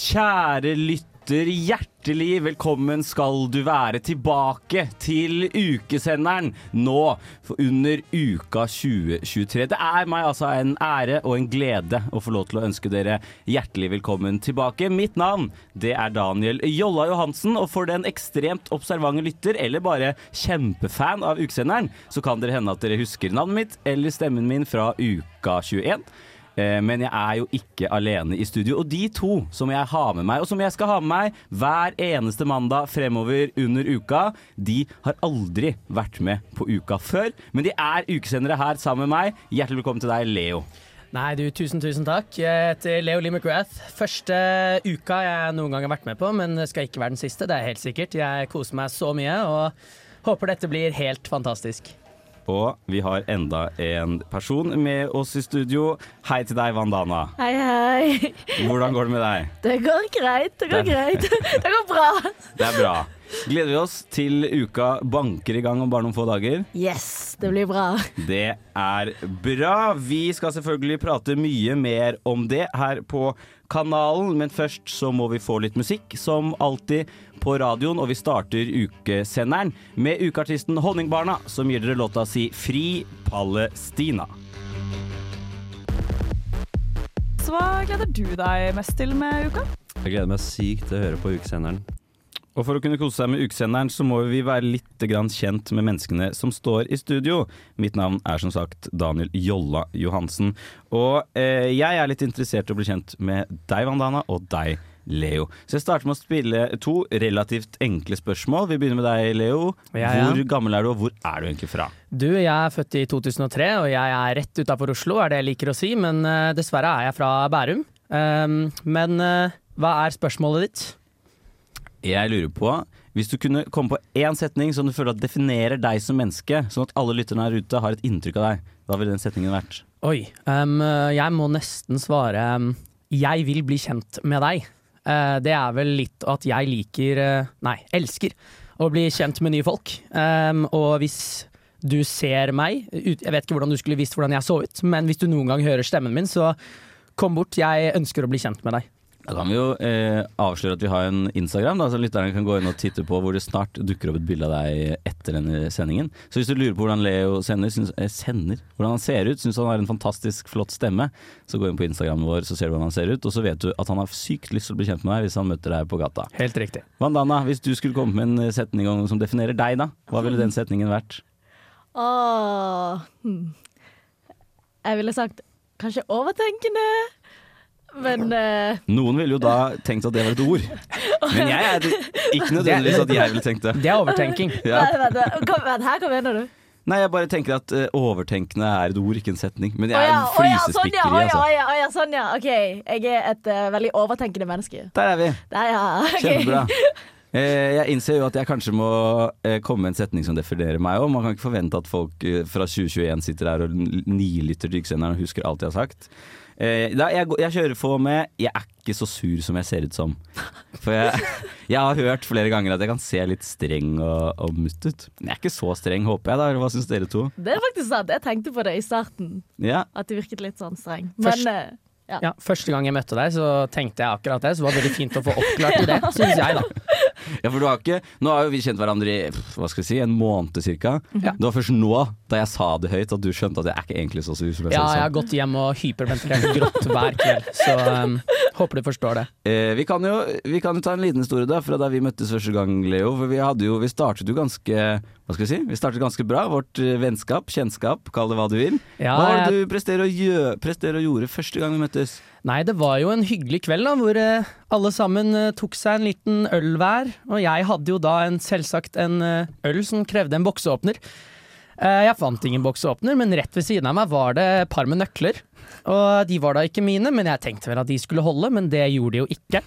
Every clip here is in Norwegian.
Kjære lytter, hjertelig velkommen skal du være tilbake til ukesenderen nå under uka 2023. Det er meg altså en ære og en glede å få lov til å ønske dere hjertelig velkommen tilbake. Mitt navn det er Daniel Jolla Johansen, og for den ekstremt observante lytter, eller bare kjempefan av ukesenderen, så kan dere hende at dere husker navnet mitt eller stemmen min fra uka 21. Eh, Men jeg er jo ikke alene i studio. Og de to som jeg har med meg, og som jeg skal ha med meg hver eneste mandag fremover under uka, de har aldri vært med på uka før. Men de er ukesendere her sammen med meg. Hjertelig velkommen til deg, Leo. Nei, du, tusen, tusen takk. Jeg heter Leo Lee McGrath. Første uka jeg noen gang har vært med på, men skal ikke være den siste, det er helt sikkert. Jeg koser meg så mye og håper dette blir helt fantastisk. Og vi har enda en person med oss i studio. Hei til deg, Vandana. Hei, hei. Hvordan går det med deg? Det går greit. Det går greit. Det går bra. Det er bra. Gleder vi oss til uka banker i gang om bare noen få dager? Yes, det blir bra. Det er bra. Vi skal selvfølgelig prate mye mer om det her på kanalen, men først så må vi få litt musikk, som alltid på radioen, og vi starter ukesenderen med ukeartisten Honningbarna, som gir dere låta si Fri Palestina. Så hva gleder du deg mest til med uka? Jeg gleder meg sykt til å høre på ukesenderen. Og for å kunne kose seg med ukesenderen, så må vi være litt grann kjent med menneskene som står i studio. Mitt navn er som sagt Daniel Jolla Johansen. Og eh, jeg er litt interessert i å bli kjent med deg, Vandana, og deg, Leo. Så jeg starter med å spille to relativt enkle spørsmål. Vi begynner med deg, Leo. Ja, ja. Hvor gammel er du, og hvor er du egentlig fra? Du, jeg er født i 2003, og jeg er rett utafor Oslo, er det jeg liker å si, men uh, dessverre er jeg fra Bærum. Um, men uh, hva er spørsmålet ditt? Jeg lurer på, hvis du kunne komme på én setning som du føler at definerer deg som menneske, sånn at alle lytterne her ute har et inntrykk av deg, hva ville den setningen vært? Oi, um, jeg må nesten svare Jeg vil bli kjent med deg. Uh, det er vel litt at jeg liker uh, Nei, elsker å bli kjent med nye folk. Um, og hvis du ser meg ut, Jeg vet ikke hvordan du skulle visst hvordan jeg så ut, men hvis du noen gang hører stemmen min, så kom bort. Jeg ønsker å bli kjent med deg. Da kan vi jo eh, avsløre at vi har en Instagram, da, så lytterne kan gå inn og titte på hvor det snart dukker opp et bilde av deg etter denne sendingen. Så hvis du lurer på hvordan Leo sender, syns, eh, sender hvordan han ser ut, syns han har en fantastisk flott stemme, så gå inn på Instagramen vår, så ser du hvordan han ser ut. Og så vet du at han har sykt lyst til å bli kjent med deg hvis han møter deg på gata. Helt riktig. Vandana, hvis du skulle komme med en setning som definerer deg, da, hva ville den setningen vært? Åh. Hmm. Jeg ville sagt kanskje overtenkende, men uh... Noen ville jo da tenkt at det var et ord. Men jeg er ikke nødvendigvis at jeg ville tenkt det. Det er overtenking. Ja. Nei, vent, her, hva mener du? Nei, jeg bare tenker at eh, overtenkende er et ord, ikke en setning. Men jeg er en sånn flisespikkeri, altså. å ja, å ja, sånn ja. OK, jeg er et uh, veldig overtenkende menneske. Der er vi. Der, ja. okay. Kjempebra. Eh, jeg innser jo at jeg kanskje må komme med en setning som definerer meg òg. Man kan ikke forvente at folk fra 2021 sitter her og nilytter til ukesenderen og husker alt jeg har sagt. Eh, da, jeg, jeg kjører på med 'jeg er ikke så sur som jeg ser ut som'. For jeg, jeg har hørt flere ganger at jeg kan se litt streng og, og mutt ut. Men jeg er ikke så streng, håper jeg da. Hva syns dere to? Det er faktisk sant. Jeg tenkte på det i starten, Ja, at det virket litt sånn streng. Først- Men eh, ja. Ja, Første gang jeg møtte deg, så tenkte jeg akkurat det. Så det var veldig fint å få oppklart i det, syns jeg, da. Ja, for du har ikke Nå har jo vi kjent hverandre i hva skal vi si, en måned cirka. Ja. Det var først nå, da jeg sa det høyt, at du skjønte at jeg er ikke egentlig så sur som jeg Ja, jeg har gått hjem og hyperventilert og grått hver kveld, så um, håper du forstår det. Eh, vi, kan jo, vi kan jo ta en liten historie da, fra da vi møttes første gang, Leo. For vi, hadde jo, vi startet jo ganske Hva skal vi si? Vi startet ganske bra. Vårt eh, vennskap, kjennskap, kall det hva du vil. Ja, hva var det jeg- du presterer å, gjø, presterer å gjorde første gang vi møttes? Nei, det var jo en hyggelig kveld da, hvor eh, alle sammen eh, tok seg en liten øl hver. Og jeg hadde jo da en, selvsagt en eh, øl som krevde en bokseåpner. Jeg fant ingen bokseåpner, men rett ved siden av meg var det et par med nøkler. Og de var da ikke mine, men jeg tenkte vel at de skulle holde, men det gjorde de jo ikke.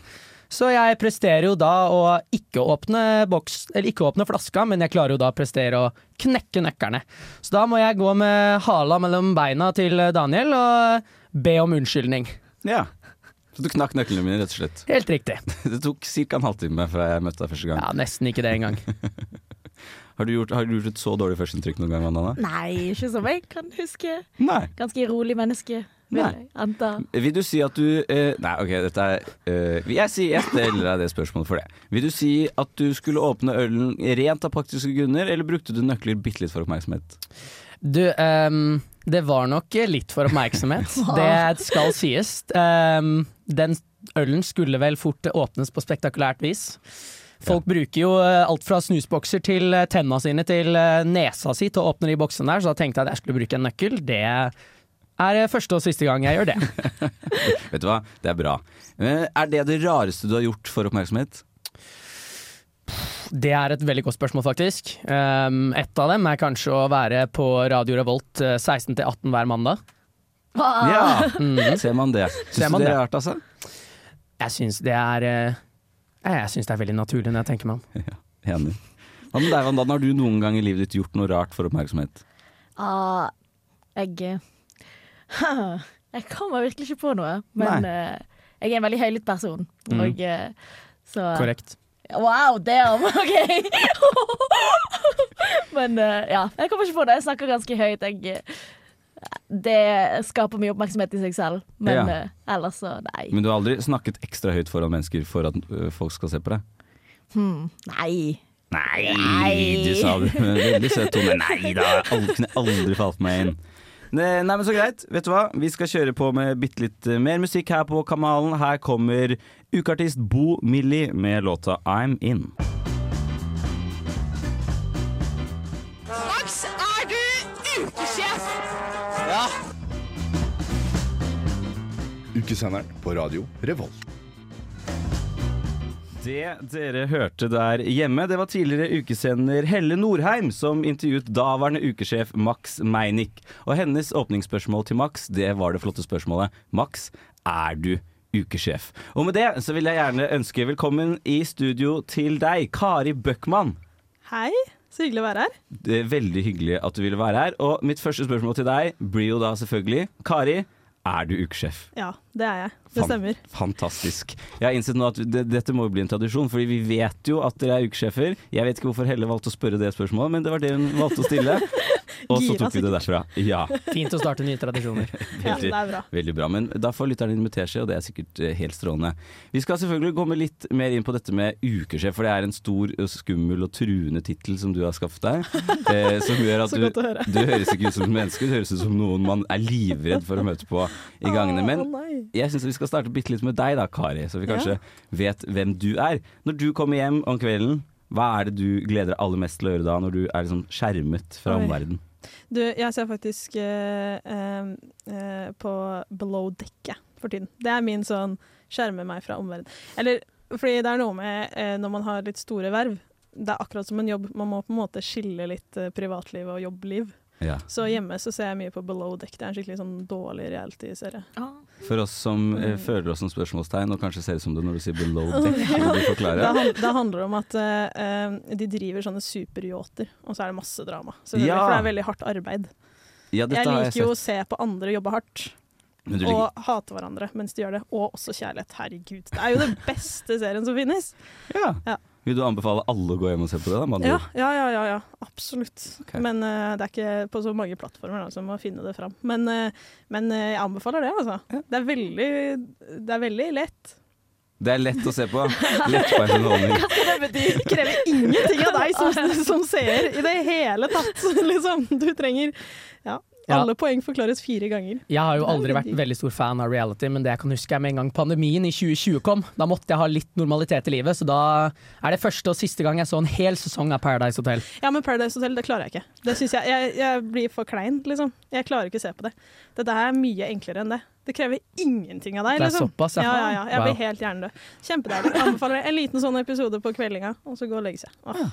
Så jeg presterer jo da å ikke åpne boks, ikke åpne flaska, men jeg klarer jo da å prestere å knekke nøkkerne. Så da må jeg gå med hala mellom beina til Daniel og be om unnskyldning. Ja. Så du knakk nøklene mine, rett og slett. Helt riktig. Det tok ca. en halvtime fra jeg møtte deg første gang. Ja, nesten ikke det engang. Har, du gjort, har du gjort et så dårlig førsteinntrykk noen gang, Anna? Nei, ikke som jeg kan huske. Nei. Ganske rolig menneske, vil Nei. Vil du si at du eh, Nei, ok, dette er eh, Jeg sier jeg stiller deg det spørsmålet for det. Vil du si at du skulle åpne ølen rent av praktiske grunner, eller brukte du nøkler bitte litt for oppmerksomhet? Du, ehm, det var nok litt for oppmerksomhet. det skal sies. Um, den ølen skulle vel fort åpnes på spektakulært vis. Folk bruker jo eh, alt fra snusbokser til eh, tenna sine til eh, nesa si til å åpne de boksene der, så da tenkte jeg at jeg skulle bruke en nøkkel. Det er eh, første og siste gang jeg gjør det. Vet du hva, det er bra. Eh, er det det rareste du har gjort for oppmerksomhet? Det er et veldig godt spørsmål, faktisk. Um, et av dem er kanskje å være på Radio Revolt eh, 16 til 18 hver mandag. Ja, ser man det. Syns du det er rart, altså? Jeg syns det er eh, Jeg syns det er veldig naturlig når jeg tenker meg om. Enig. Hva med deg, Wanda? Har du noen gang i livet ditt gjort noe rart for oppmerksomhet? Ah, jeg eh, Jeg kommer virkelig ikke på noe, men eh, jeg er en veldig høylytt person. Mm. Og, eh, så Korrekt. Wow, damn! OK! men eh, ja, jeg kommer ikke på det. Jeg snakker ganske høyt. Jeg, eh, det skaper mye oppmerksomhet i seg selv, men Ja. eh, ellers så nei. Men du har aldri snakket ekstra høyt foran mennesker for at folk skal se på deg? Hmm, nei. Nei, Nei. du sa det med veldig søt tone. Nei da, jeg kunne aldri falt meg inn. Ne- Nei, men Så greit. Vet du hva? Vi skal kjøre på med bitte litt eh, mer musikk her på kanalen. Her kommer ukeartist Bo Millie med låta I'm In. Max, er du ukesjef? Ja. Ukesenderen på radio Revolt. Det dere hørte der hjemme, det var tidligere ukesender Helle Norheim som intervjuet daværende ukesjef Max Meinick. Og hennes åpningsspørsmål til Max, det var det flotte spørsmålet. Max, er du ukesjef? Og med det så vil jeg gjerne ønske velkommen i studio til deg, Kari Bøckmann. Hei, så hyggelig å være her. Det er veldig hyggelig at du ville være her. Og mitt første spørsmål til deg blir jo da selvfølgelig Kari, er du ukesjef? Ja, det er jeg. Det stemmer. Fantastisk. Jeg har innsett nå at det, dette må jo bli en tradisjon, fordi vi vet jo at dere er ukesjefer. Jeg vet ikke hvorfor Helle valgte å spørre det spørsmålet, men det var det hun valgte å stille. Og så tok vi det derfra. Ja, Fint å starte nye tradisjoner. Ja, veldig, det er bra. veldig bra. Men da får lytterne invitere seg, og det er sikkert eh, helt strålende. Vi skal selvfølgelig komme litt mer inn på dette med ukesjef, for det er en stor, skummel og truende tittel som du har skaffet deg. Eh, som gjør at du, høre. du høres ikke ut som et menneske, du høres ut som noen man er livredd for å møte på i gangene. Men. Jeg syns vi skal starte bitte litt med deg da, Kari, så vi kanskje vet hvem du er. Når du kommer hjem om kvelden, hva er det du gleder deg aller mest til å gjøre da, når du er liksom skjermet fra omverdenen? Du, jeg ser faktisk eh, eh, eh, på Below Deck for tiden. Det er min sånn skjerme meg fra omverdenen. Eller fordi det er noe med eh, når man har litt store verv. Det er akkurat som en jobb. Man må på en måte skille litt eh, privatliv og jobbliv. Ja. Så hjemme så ser jeg mye på Below Deck. Det er en skikkelig sånn dårlig reality-serie. For oss som eh, føler oss som spørsmålstegn, og kanskje ser ut som det når du sier below deck, Ja. du Det, forklare? han, det handler om at eh, eh, de driver sånne superyachter, og så er det masse drama. Ja. For det er veldig hardt arbeid. Ja, jeg liker jo å se på andre jobbe hardt. Og hate hverandre mens de gjør det. Og også kjærlighet. Herregud. Det er jo den beste serien som finnes. ja. Ja. Vil du anbefale alle å gå hjem og se på det? da, Ja, ja, ja. ja, ja. Absolutt. Okay. Men uh, det er ikke på så mange plattformer da, som må finne det fram. Men, uh, men uh, jeg anbefaler det, altså. Det er veldig, det er veldig lett. Det er lett å se på. Lettbeint underholdning. Hva skal det bety? Krever ingenting av deg som, som seer i det hele tatt, liksom. Du trenger ja, Ja. alle poeng forklares fire ganger. Jeg har jo aldri vært veldig- stor fan av reality, men det jeg kan huske er med en gang pandemien i 2020 kom. Da måtte jeg ha litt normalitet i livet, så da er det første og siste gang jeg så en hel sesong av Paradise Hotel. Ja, men Paradise Hotel, det klarer jeg ikke. Det synes jeg, jeg, jeg blir for klein, liksom. Jeg klarer ikke å se på det. Dette her er mye enklere enn det. Det krever ingenting av deg, Det er liksom. såpass, ja. ja. Ja, ja, Jeg Wow. blir helt hjernedød. Kjempedeilig. Anbefaler. En liten sånn episode på kveldinga, og så gå og legge seg. Åh.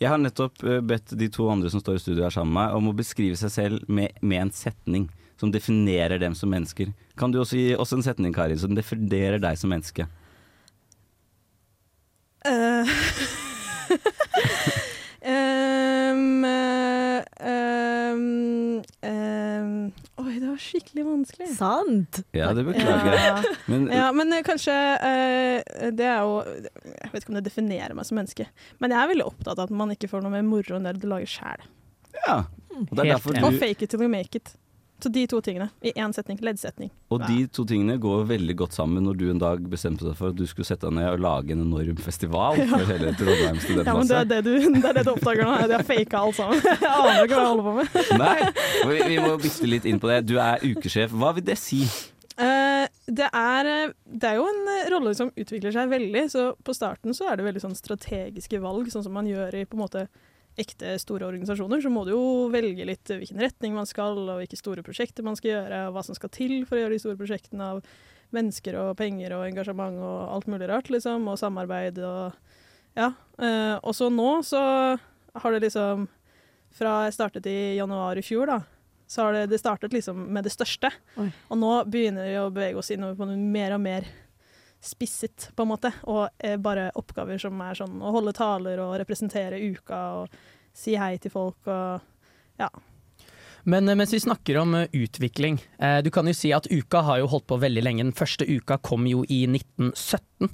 Jeg har nettopp eh, bedt de to andre som står i studio her sammen med meg, om å beskrive seg selv med, med en setning som definerer dem som mennesker. Kan du også gi oss en setning, Kari, som definerer deg som menneske? Ehm, eh, um, ehm, Oi, det var skikkelig vanskelig. Sant? Ja, det beklager jeg. Ja. Men Ja, men eh, kanskje eh, Det er jo Jeg vet ikke om det definerer meg som menneske, men jeg er veldig opptatt av at man ikke får noe mer moro enn det du lager sjæl. ja. Og det er Helt derfor enig. Og fake it till you make it. Så de to tingene i én setning. Leddsetning. Og de to tingene går veldig godt sammen når du en dag bestemte deg for at du skulle sette deg ned og lage en enorm festival for hele Trondheim Ja, men det er det du, det er det du oppdager nå. De har faka alt sammen. Jeg aner ikke hva jeg holder på med. Nei, vi, vi må bytte litt inn på det. Du er ukesjef. Hva vil det si? Uh, det, er, eh, det er jo en rolle som utvikler seg veldig, så på starten så er det veldig sånn strategiske valg, sånn som man gjør i på en måte ekte store organisasjoner. Så må du jo velge litt hvilken retning man skal, og hvilke store prosjekter man skal gjøre, og hva som skal til for å gjøre de store prosjektene av mennesker og penger og engasjement og alt mulig rart, liksom, og samarbeid og ja. Eh, og så nå så har det liksom Fra jeg startet i januar i fjor, da, så har det, det startet liksom med det største. Oi. Og nå begynner vi å bevege oss innover på mer og mer spisset, på en måte. Og eh, bare oppgaver som er sånn å holde taler og representere uka og si hei til folk og ja. Men eh, mens vi snakker om eh, utvikling, eh, du kan jo si at uka har jo holdt på veldig lenge. Den første uka kom jo i 1917.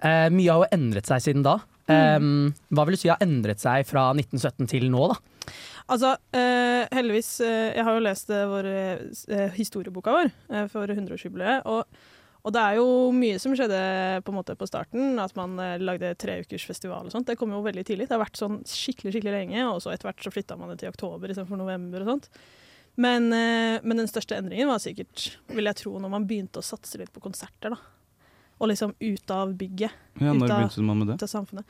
Eh, mye har jo endret seg siden da. Eh, hva vil du si har endret seg fra 1917 til nå, da? Altså, eh, heldigvis eh, Jeg har jo lest vår historieboka vår for 100-årsjubileet. Og, og det er jo mye som skjedde på på starten. At man eh, lagde treukersfestival og sånt. Det kom jo veldig tidlig. Det har vært sånn skikkelig skikkelig lenge. Og så etter hvert så flytta man det til oktober istedenfor november og sånt. Men, eh, men den største endringen var sikkert, vil jeg tro, når man begynte å satse litt på konserter. da. Og liksom ut av bygget. Ja, når av, begynte man med det? ut av samfunnet.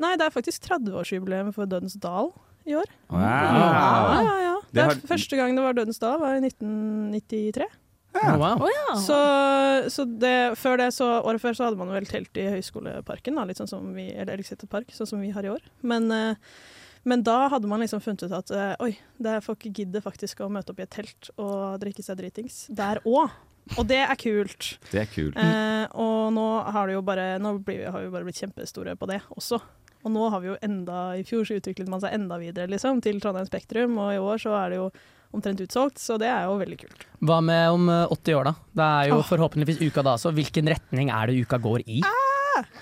Nei, det er faktisk 30-årsjubileum for Dødens Dal i år. Wow. Ja, ja, ja. Det Det er har- Første gang det var Dødens Dal, var i 1993. Oh, wow. oh, ja. Så, så det, før det, så, året før så hadde man vel telt i Høgskoleparken, da, litt sånn som vi, eller Elgseter park, sånn som vi har i år. Men, eh, men da hadde man liksom funnet ut at eh, oi, det er folk gidder faktisk å møte opp i et telt og drikke seg dritings der òg. Og det er kult. Det er kult. Eh, og nå har det jo bare Nå blir vi, har vi bare blitt kjempestore på det også. Og nå har vi jo enda I fjor så utviklet man seg enda videre, liksom, til Trondheim Spektrum, og i år så er det jo omtrent utsolgt, så det er jo veldig kult. Hva med om eh, 80 år, da? Det er jo forhåpentligvis uka da, så hvilken retning er det uka går i?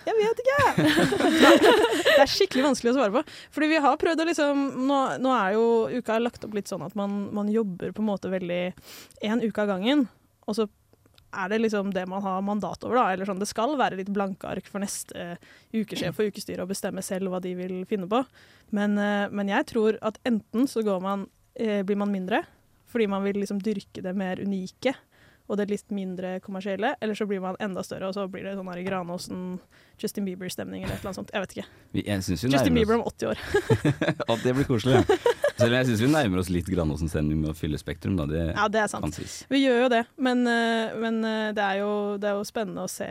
Jeg vet ikke! det er skikkelig vanskelig å svare på. Fordi vi har prøvd å liksom Nå, nå er jo uka lagt opp litt sånn at man, man jobber på en måte veldig én uke av gangen, og så er det liksom det man har mandat over, da. Eller sånn, det skal være litt blanke ark for neste ukesjef og ukestyre å bestemme selv hva de vil finne på. Men, uh, men jeg tror at enten så går man, eh, blir man mindre, fordi man vil liksom dyrke det mer unike og det litt mindre kommersielle, eller så blir man enda større, og så blir det sånn her Granåsen, Justin Bieber-stemning eller et eller annet sånt. Jeg vet ikke. Vi- Jeg synes vi Justin Bieber om 80 år. Å, det blir koselig. Ja. Selv om jeg syns vi nærmer oss litt Granåsen-stemning med å fylle Spektrum. Da. Det Ja, det er sant. Vi gjør jo det, men, eh, men eh, det, er jo, det er jo spennende å se.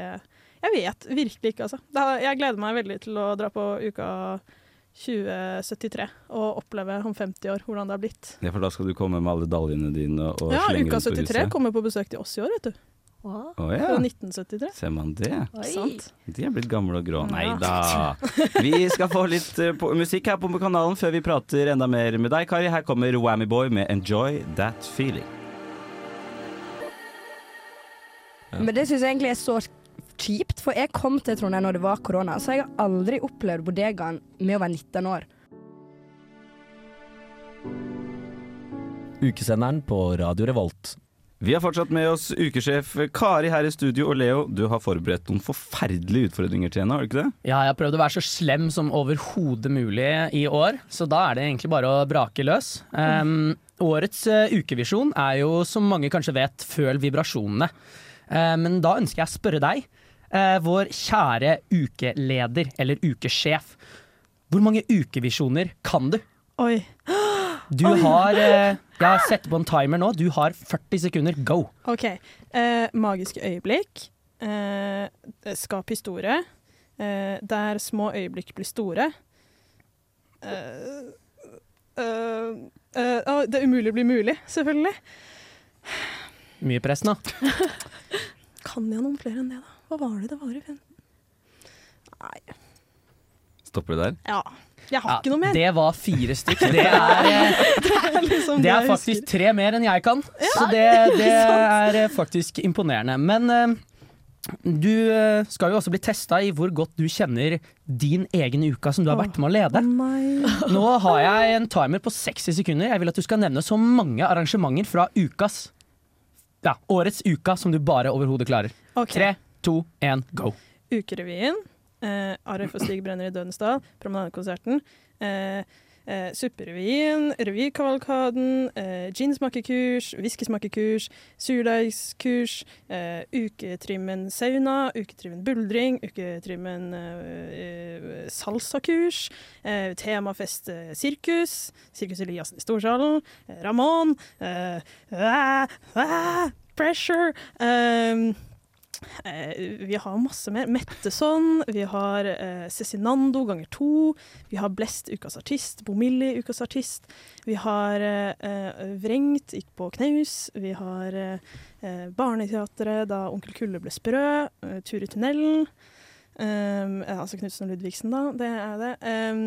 Jeg vet virkelig ikke, altså. Jeg gleder meg veldig til å dra på uka 2073 og oppleve om 50 år hvordan det har blitt. Ja, for da skal du komme med alle daljene dine og Ja, slenge uka Ja, Uka 73 kommer på besøk til oss i år, vet du. Wow. Oh, ja. Fra 1973. Ser man det? Sant? De er blitt gamle og grå. Ja. Nei da. Vi skal få litt uh, på, musikk her på kanalen før vi prater enda mer med deg, Kari. Her kommer Whammy Boy med 'Enjoy That Feeling'. Men det syns jeg egentlig er så kjipt, for jeg kom til Trondheim når det var korona, så jeg har aldri opplevd bodegaen med å være 19 år. Ukesenderen på Radio Revolt. Vi har fortsatt med oss ukesjef Kari her i studio, og Leo, du har forberedt noen forferdelige utfordringer til henne, har du ikke det? Ja, jeg har prøvd å være så slem som overhodet mulig i år, så da er det egentlig bare å brake løs. Um, årets uh, ukevisjon er jo, som mange kanskje vet, føl vibrasjonene. Uh, men da ønsker jeg å spørre deg, eh, vår kjære ukeleder, eller ukesjef. Hvor mange ukevisjoner kan du? Oi. Du Oi. har eh, Jeg har sett på en timer nå. Du har 40 sekunder. Go! OK. Eh, magiske øyeblikk. Eh, skap historie. Eh, der små øyeblikk blir store. Eh, eh, eh, å, det umulige blir mulig, selvfølgelig. Mye press nå. Kan jeg noen flere enn det, da? Hva var det det var i 15? Nei. Stopper det der? Ja. Jeg har Ja, ikke noe mer. det var fire stykk. Det er, eh, Det er, liksom det er faktisk tre mer enn jeg kan, så det, det er eh, faktisk imponerende. Men eh, du eh, skal jo også bli testa i hvor godt du kjenner din egen uka som du har vært med å lede. Nå har jeg en timer på 60 sekunder. Jeg vil at du skal nevne så mange arrangementer fra ukas Ja, årets uka som du bare overhodet klarer. Okay. Tre, to, én, go. Ukerevyen. Eh, Arif og Stig brenner i Dødensdal. Promenadekonserten. Eh, eh, Supperevyen. Revykavalkaden. Eh, ginsmakekurs. Whiskysmakekurs. Surdeigskurs. Eh, uketrimmen sauna. Uketrimmen buldring. Uketrimmen eh, eh, salsakurs. Eh, temafest eh, sirkus. Sirkus Eliassen i Storsalen. Eh, Ramón. Eh, pressure. Eh, vi har masse mer. Metteson, vi har eh, Cezinando ganger to. Vi har Blest ukas artist, Bomilli ukas artist. Vi har eh, eh, Vrengt gikk på knaus. Vi har eh, eh, Barneteatret da Onkel Kulle ble sprø. Tur i tunnelen. Um, altså Knutsen og Ludvigsen, da. Det er det. Um,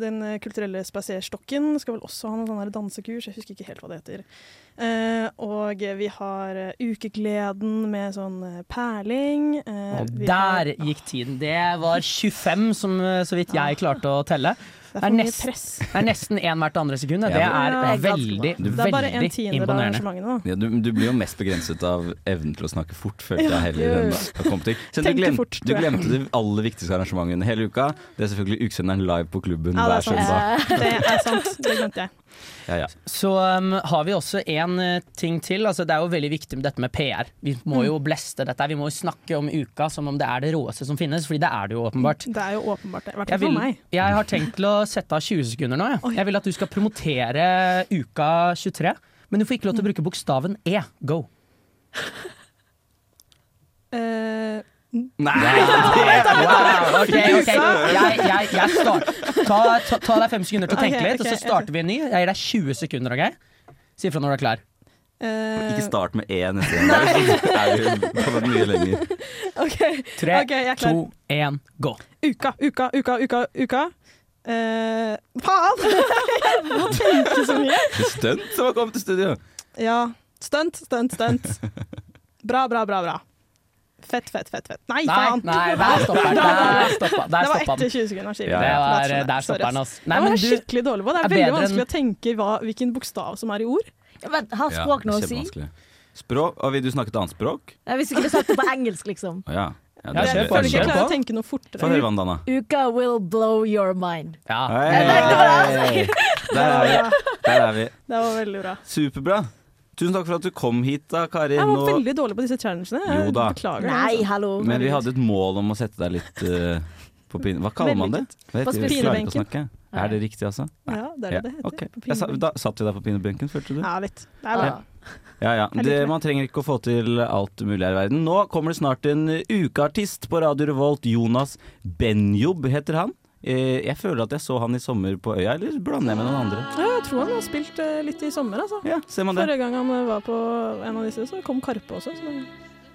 den eh, kulturelle spaserstokken skal vel også ha noen sånne dansekurs. Jeg husker ikke helt hva det heter. Uh, og vi har Ukegleden med sånn perling. Uh, Og der har- gikk tiden. Det var 25, som så vidt jeg klarte å telle. Det er Det er, for mye nest, press. det er nesten én hvert andre sekund. Det Ja, er det veldig. Det er veldig imponerende. Ja, du, du blir jo mest begrenset av evnen til å snakke fort, følte jeg heller. Så du, fort, du glemte de aller viktigste arrangementene hele uka. Det er selvfølgelig ukesenderen live på klubben Ja, hver er søndag. Det er sant. Det glemte jeg. Ja, ja. Så um, har vi også en uh, ting til. Altså, det er jo veldig viktig med dette med PR. Vi må Mm. jo bleste dette. Vi må jo snakke om uka som om det er det råeste som finnes, fordi det er det jo åpenbart. Det er jo åpenbart det. Jeg, vil, for meg. jeg har tenkt til å sette av 20 sekunder nå. Ja. jeg vil at du skal promotere uka 23, men du får ikke lov til å bruke bokstaven E. Go. Eh, Nei! Wow, ok, ok. Jeg, jeg, jeg start. Ta, ta, ta deg fem sekunder til å tenke okay, litt, og så starter vi en ny. Jeg gir deg 20 sekunder, OK? Si ifra når du er klar. Uh, Ikke start med én neste gang. Det er du mye lenger. Okay, Tre, Ok, jeg klar. to, én, gå. Uka, uka, uka, uka, uka. Uh, faen! Jeg må tenke så mye. Er stunt som har kommet til studio. Ja. Stunt, stunt, stunt. Bra, bra, bra. bra. Fett, fett, fett. fett. Nei, Nei, faen! nei, der stopper den. Der stoppa, der Det var etter 20 sekunder. Ja, Det var, der sorry, stopper den, altså. Nei, men var du, skikkelig dårlig på det. Det er er veldig vanskelig enn- å tenke hva, hvilken bokstav som er i ord. Ja, men har språk noe å si? Språk, og Vil du snakke et annet språk? Ja, hvis du kunne sagt det på engelsk, liksom. Ja. ja, det er Jeg føler ikke jeg klarer å tenke noe fortere. Få høre, Vandana. Uka will blow your mind. ja. Hei! Der er vi. Der er vi. Det var veldig bra. Superbra. Tusen takk for at du kom hit, da, Kari. Jeg var veldig dårlig på disse challengene. Jeg Jo da. beklager. Nei, altså. hallo. Men vi hadde et mål om å sette deg litt uh, på pin... Hva kaller man det? Vet, På snakke. Er det riktig, altså? Ja, det er det det heter. Okay. på Jeg sa, da satt vi deg på pinebenken, følte du? Ja, litt. Det er bra. Ja. Ja, ja. Det. man trenger ikke å få til alt mulig her i verden. Nå kommer det snart en ukeartist på Radio Revolt. Jonas Benjob heter han. Eh, Jeg føler at jeg så han i sommer på Øya, eller blander jeg med noen andre? Ja, jeg tror han har spilt eh, litt i sommer, altså. Ja, ser man det? Forrige gang han eh, var på en av disse, så kom Karpe også. Så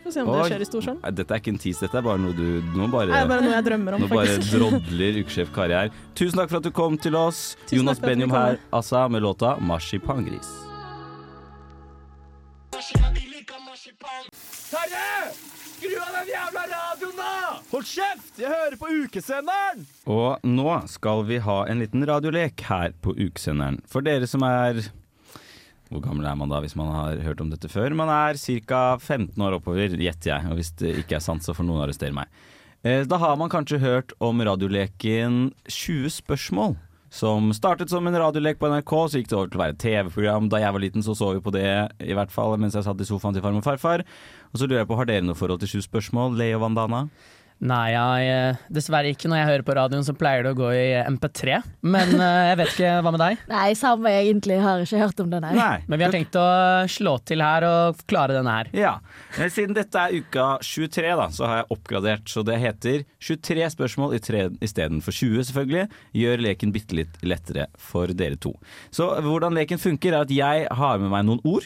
får se om Oi. det skjer i Storsalen. Dette er ikke en tease, dette er bare noe du Nå bare, er bare noe jeg drømmer om, nå bare drodler ukesjef Kari her. Tusen takk for at du kom til oss. Tusen Jonas Benjum her, Assa, med låta 'Marsipangris'. Terje! Skru av den jævla radioen, da! Hold kjeft! Jeg hører på ukesenderen! Og nå skal vi ha en liten radiolek her på ukesenderen. For dere som er Hvor gammel er man da hvis man har hørt om dette før? Man er ca. 15 år oppover, gjetter jeg. Og hvis det ikke er sant, så får noen arrestere meg. Eh, Da har man kanskje hørt om radioleken 20 spørsmål. Som startet som en radiolek på NRK, så gikk det over til å være TV-program. Da jeg var liten, så så vi på det, i hvert fall mens jeg satt i sofaen til farmor og farfar. Og så lurer jeg på, har dere noe forhold til Sju spørsmål? Leo Vandana? Nei, jeg, eh, dessverre ikke. Når jeg hører på radioen, så pleier det å gå i MP3. Men eh, jeg vet ikke. Hva med deg? Nei, samme egentlig. Har ikke hørt om det, nei. Men vi har tenkt å slå til her og klare denne her. Ja. Eh, Siden dette er uka 23, da, så har jeg oppgradert. Så det heter 23 spørsmål istedenfor 20, selvfølgelig. Gjør leken bitte litt lettere for dere to. Så hvordan leken funker, er at jeg har med meg noen ord.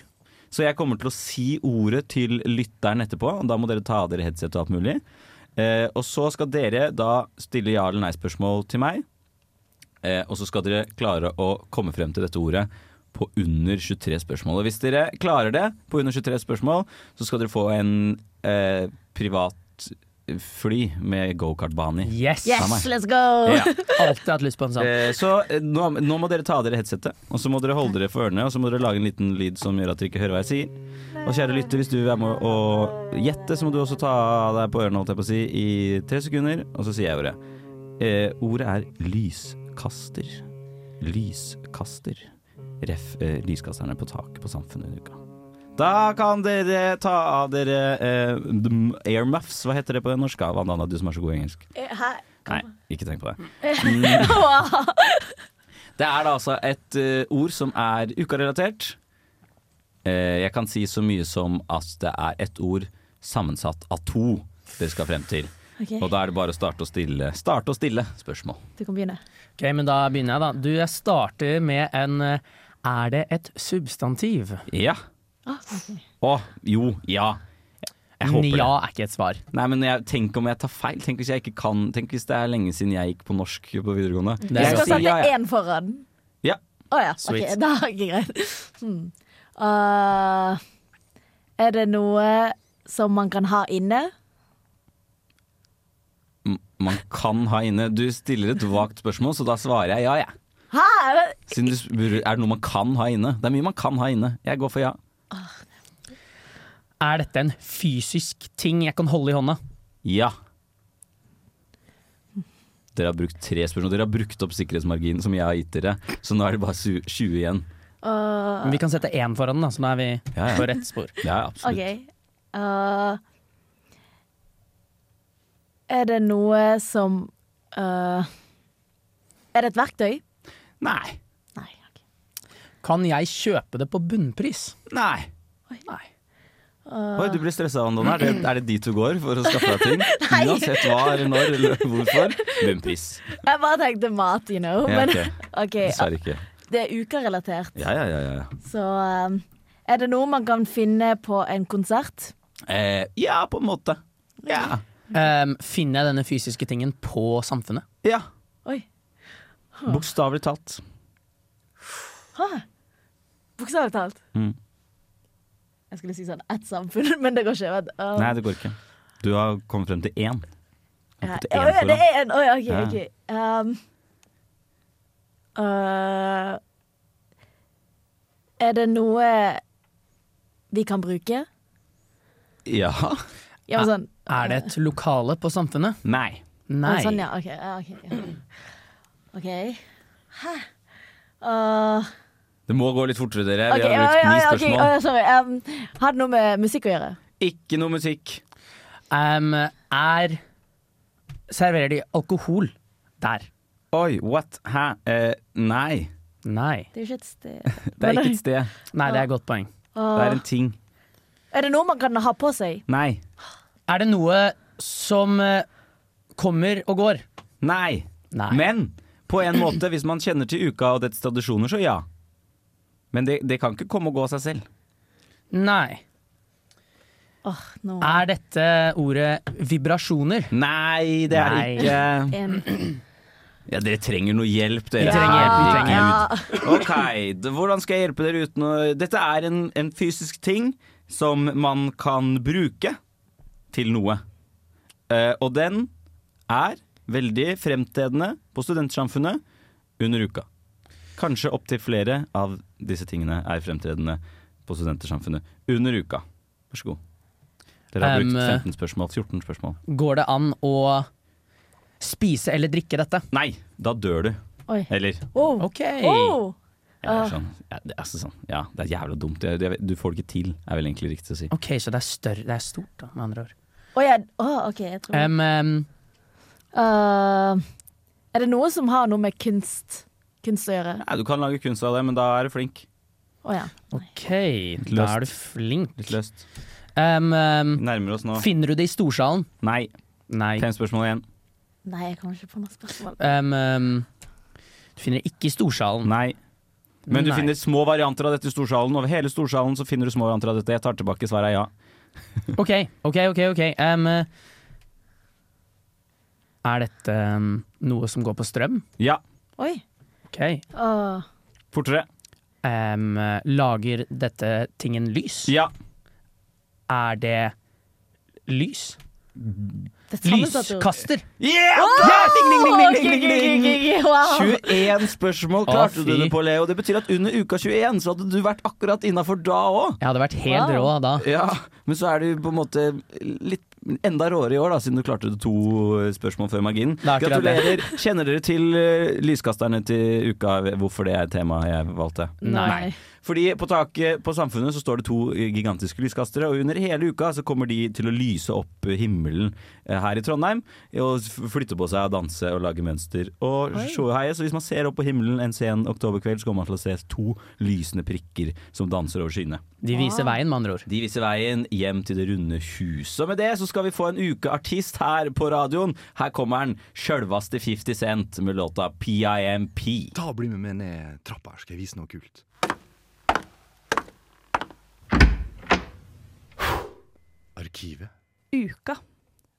Så jeg kommer til å si ordet til lytteren etterpå, og da må dere ta av dere headset og alt mulig. Eh, og så skal dere da stille ja eller nei-spørsmål til meg. Eh, og så skal dere klare å komme frem til dette ordet på under 23 spørsmål. Og hvis dere klarer det på under 23 spørsmål, så skal dere få en eh, privat fly med gokartbane i. Yes! yes! let's go! Ja. Alltid hatt lyst på en sånn. Eh, så eh, nå, nå må dere ta av dere headsetet, og så må dere holde dere for ørene, og så må dere lage en liten lyd som gjør at dere ikke hører hva jeg sier. Og kjære lytter, hvis du er med å gjette, så må du også ta deg på ørene, holdt jeg på å si, i tre sekunder, og så sier jeg ordet. Eh, ordet er lyskaster. Lyskaster. Ref. Eh, lyskasterne på taket på Samfunnet under uka. Da kan dere ta av dere eh, airmuffs, hva heter det på norsk? Vandana, du som er så god i engelsk. Eh, Hæ? Nei, ikke tenk på det. Mm. Det er da altså et uh, ord som er ukarelatert. Eh, jeg kan si så mye som at det er et ord sammensatt av to dere skal frem til. Okay. Og da er det bare å starte og stille, starte og stille spørsmål. Du kan begynne. Ok, men da begynner jeg, da. Du, jeg starter med en eh, Er det et substantiv? Ja. Ah, okay. Å, jo, ja. Jeg håper Ja er ikke et svar. Nei, men jeg, tenk om jeg tar feil. Tenk hvis jeg ikke kan Tenk hvis det er lenge siden jeg gikk på norsk på videregående. Det Jeg skal sette ja, ja. én foran. Ja. Å ja. ok, da er det greit. Hmm. Uh, er det noe som man kan ha inne? M- Man kan ha inne Du stiller et vagt spørsmål, så da svarer jeg ja, jeg. Ja. Er det- Siden du spør er det noe man kan ha inne. Det er mye man kan ha inne. Jeg går for ja. Er dette en fysisk ting jeg kan holde i hånda? Ja. Dere har brukt tre spørsmål. Dere har brukt opp sikkerhetsmarginen som jeg har gitt dere, så nå er det bare 20 igjen. Uh, Men vi kan sette én foran, den, da, så nå er vi Ja, ja. på rett spor. Ja, absolutt. Okay. Uh, er det noe som uh, Er det et verktøy? Nei. Nei. okay. Kan jeg kjøpe det på bunnpris? Nei. Nei. Oi, du blir stressa, Andon. Er det, er det dit du går for å skaffe deg ting? Uansett hva når eller hvorfor. Bunnpris. Jeg bare tenkte mat, you know. Ja, Men ok. OK. Dessverre ikke. Det er ukerelatert. Ja, ja, ja. ja. Så um, er det noe man kan finne på en konsert? Eh, ja, på en måte. Ja. Um, finner jeg denne fysiske tingen på Samfunnet? ja. Oi. Bokstavelig talt. Huh. Bokstavelig talt. Mm. Jeg skulle si sånn ett samfunn, men det går ikke. Um, Nei, det går ikke. Du har kommet frem til én. Ja, ja, det er én! OK. Ja. ok. Um, øh, er det noe vi kan bruke? Ja. Ja, men sånn Er det et lokale på Samfunnet? Nei. Nei. Sånn, ja. OK. Ja, ok, ja. OK. Hæ? Uh, Det må gå litt fortere, dere. Vi Vi har brukt ja, ni ja, spørsmål. sorry. Um, har det noe med musikk å gjøre? Ikke noe musikk. Um, er Serverer de alkohol der? Oi, what? Hæ? Eh, nei. Nei. Det er ikke et sted. Det er ikke et sted. Nei, det er et godt poeng. Det er en ting. Er det noe man kan ha på seg? Nei. Er det noe som eh, kommer og går? Nei. Nei. Men på en måte, hvis man kjenner til uka og dets tradisjoner, så ja. Men det, det kan ikke komme og gå av seg selv. Nei. Oh, no. Er dette ordet vibrasjoner? Nei, det er Nei. ikke Ja, Dere trenger noe hjelp, dere. trenger hjelp. Vi trenger hjelp. Ok, hvordan skal jeg hjelpe dere uten å Dette er en, en fysisk ting som man kan bruke til noe. Uh, og den er veldig fremtredende på Studentsamfunnet under uka. Kanskje opptil flere av disse tingene er fremtredende på Studentersamfunnet under uka. Vær så god. Dere har Um, brukt 15 spørsmål, 14 spørsmål. Går det an å spise eller drikke dette? Nei, da dør du. Oi. Eller Oh. OK. Oh. Ja, det Ah. er sånn. Ja, det, er altså sånn. ja, det er jævla dumt. Du får det ikke til, er vel egentlig riktig å si. Ok, Så det er større, det er stort, da, med andre ord. Å ja. oh OK, jeg tror Um, um, Uh, Er det noe som har noe med kunst, kunst å gjøre? Ja, du kan lage kunst av det, men da er du flink. Oh, ja. OK, da er du flink. Litt løst. Um, um, nærmer oss nå. finner du det i storsalen? Nei. Nei. Fem spørsmål igjen. Nei, jeg kommer ikke på noe spørsmål. Um, um, du finner det ikke i storsalen? Nei. Men du Nei. finner små varianter av dette i storsalen. Over hele storsalen så finner du små varianter av dette. Jeg tar tilbake svaret er ja. OK, OK, OK. ok um, Er dette um, noe som går på strøm? Ja. Oi. Ok. Uh. Fortere. Um, lager dette tingen lys? Ja. Er det lys? Er. Lyskaster! Yeah! Åh! Ding, ding, ding, ding, ding, ding, ok, ok, ding. wow. 21 spørsmål klarte du det på, Leo. Det betyr at under uka 21 så hadde du vært akkurat innafor da òg. Jeg hadde vært helt Wow. rå da. Ja, men så er du på en måte litt enda råere i år, da, siden du klarte to spørsmål før marginen. Er. Gratulerer. Kjenner dere til eh, lyskasterne til uka, hvorfor det er temaet jeg valgte? Nei. Fordi på taket på Samfunnet så står det to gigantiske lyskastere, og under hele uka så kommer de til å lyse opp himmelen eh, her i Trondheim. Og flytte på seg og danse og lage mønster og showheie. Så hvis man ser opp på himmelen en sen oktoberkveld, så kommer man til å se to lysende prikker som danser over skyene. De viser veien, med andre ord. De viser veien hjem til det runde huset. Og med det så skal vi få en ukeartist her på radioen. Her kommer han, sjølvaste 50 Cent med låta PIMP. Ta og Bli med meg ned trappa her, skal jeg vise noe kult. Arkivet. Uka.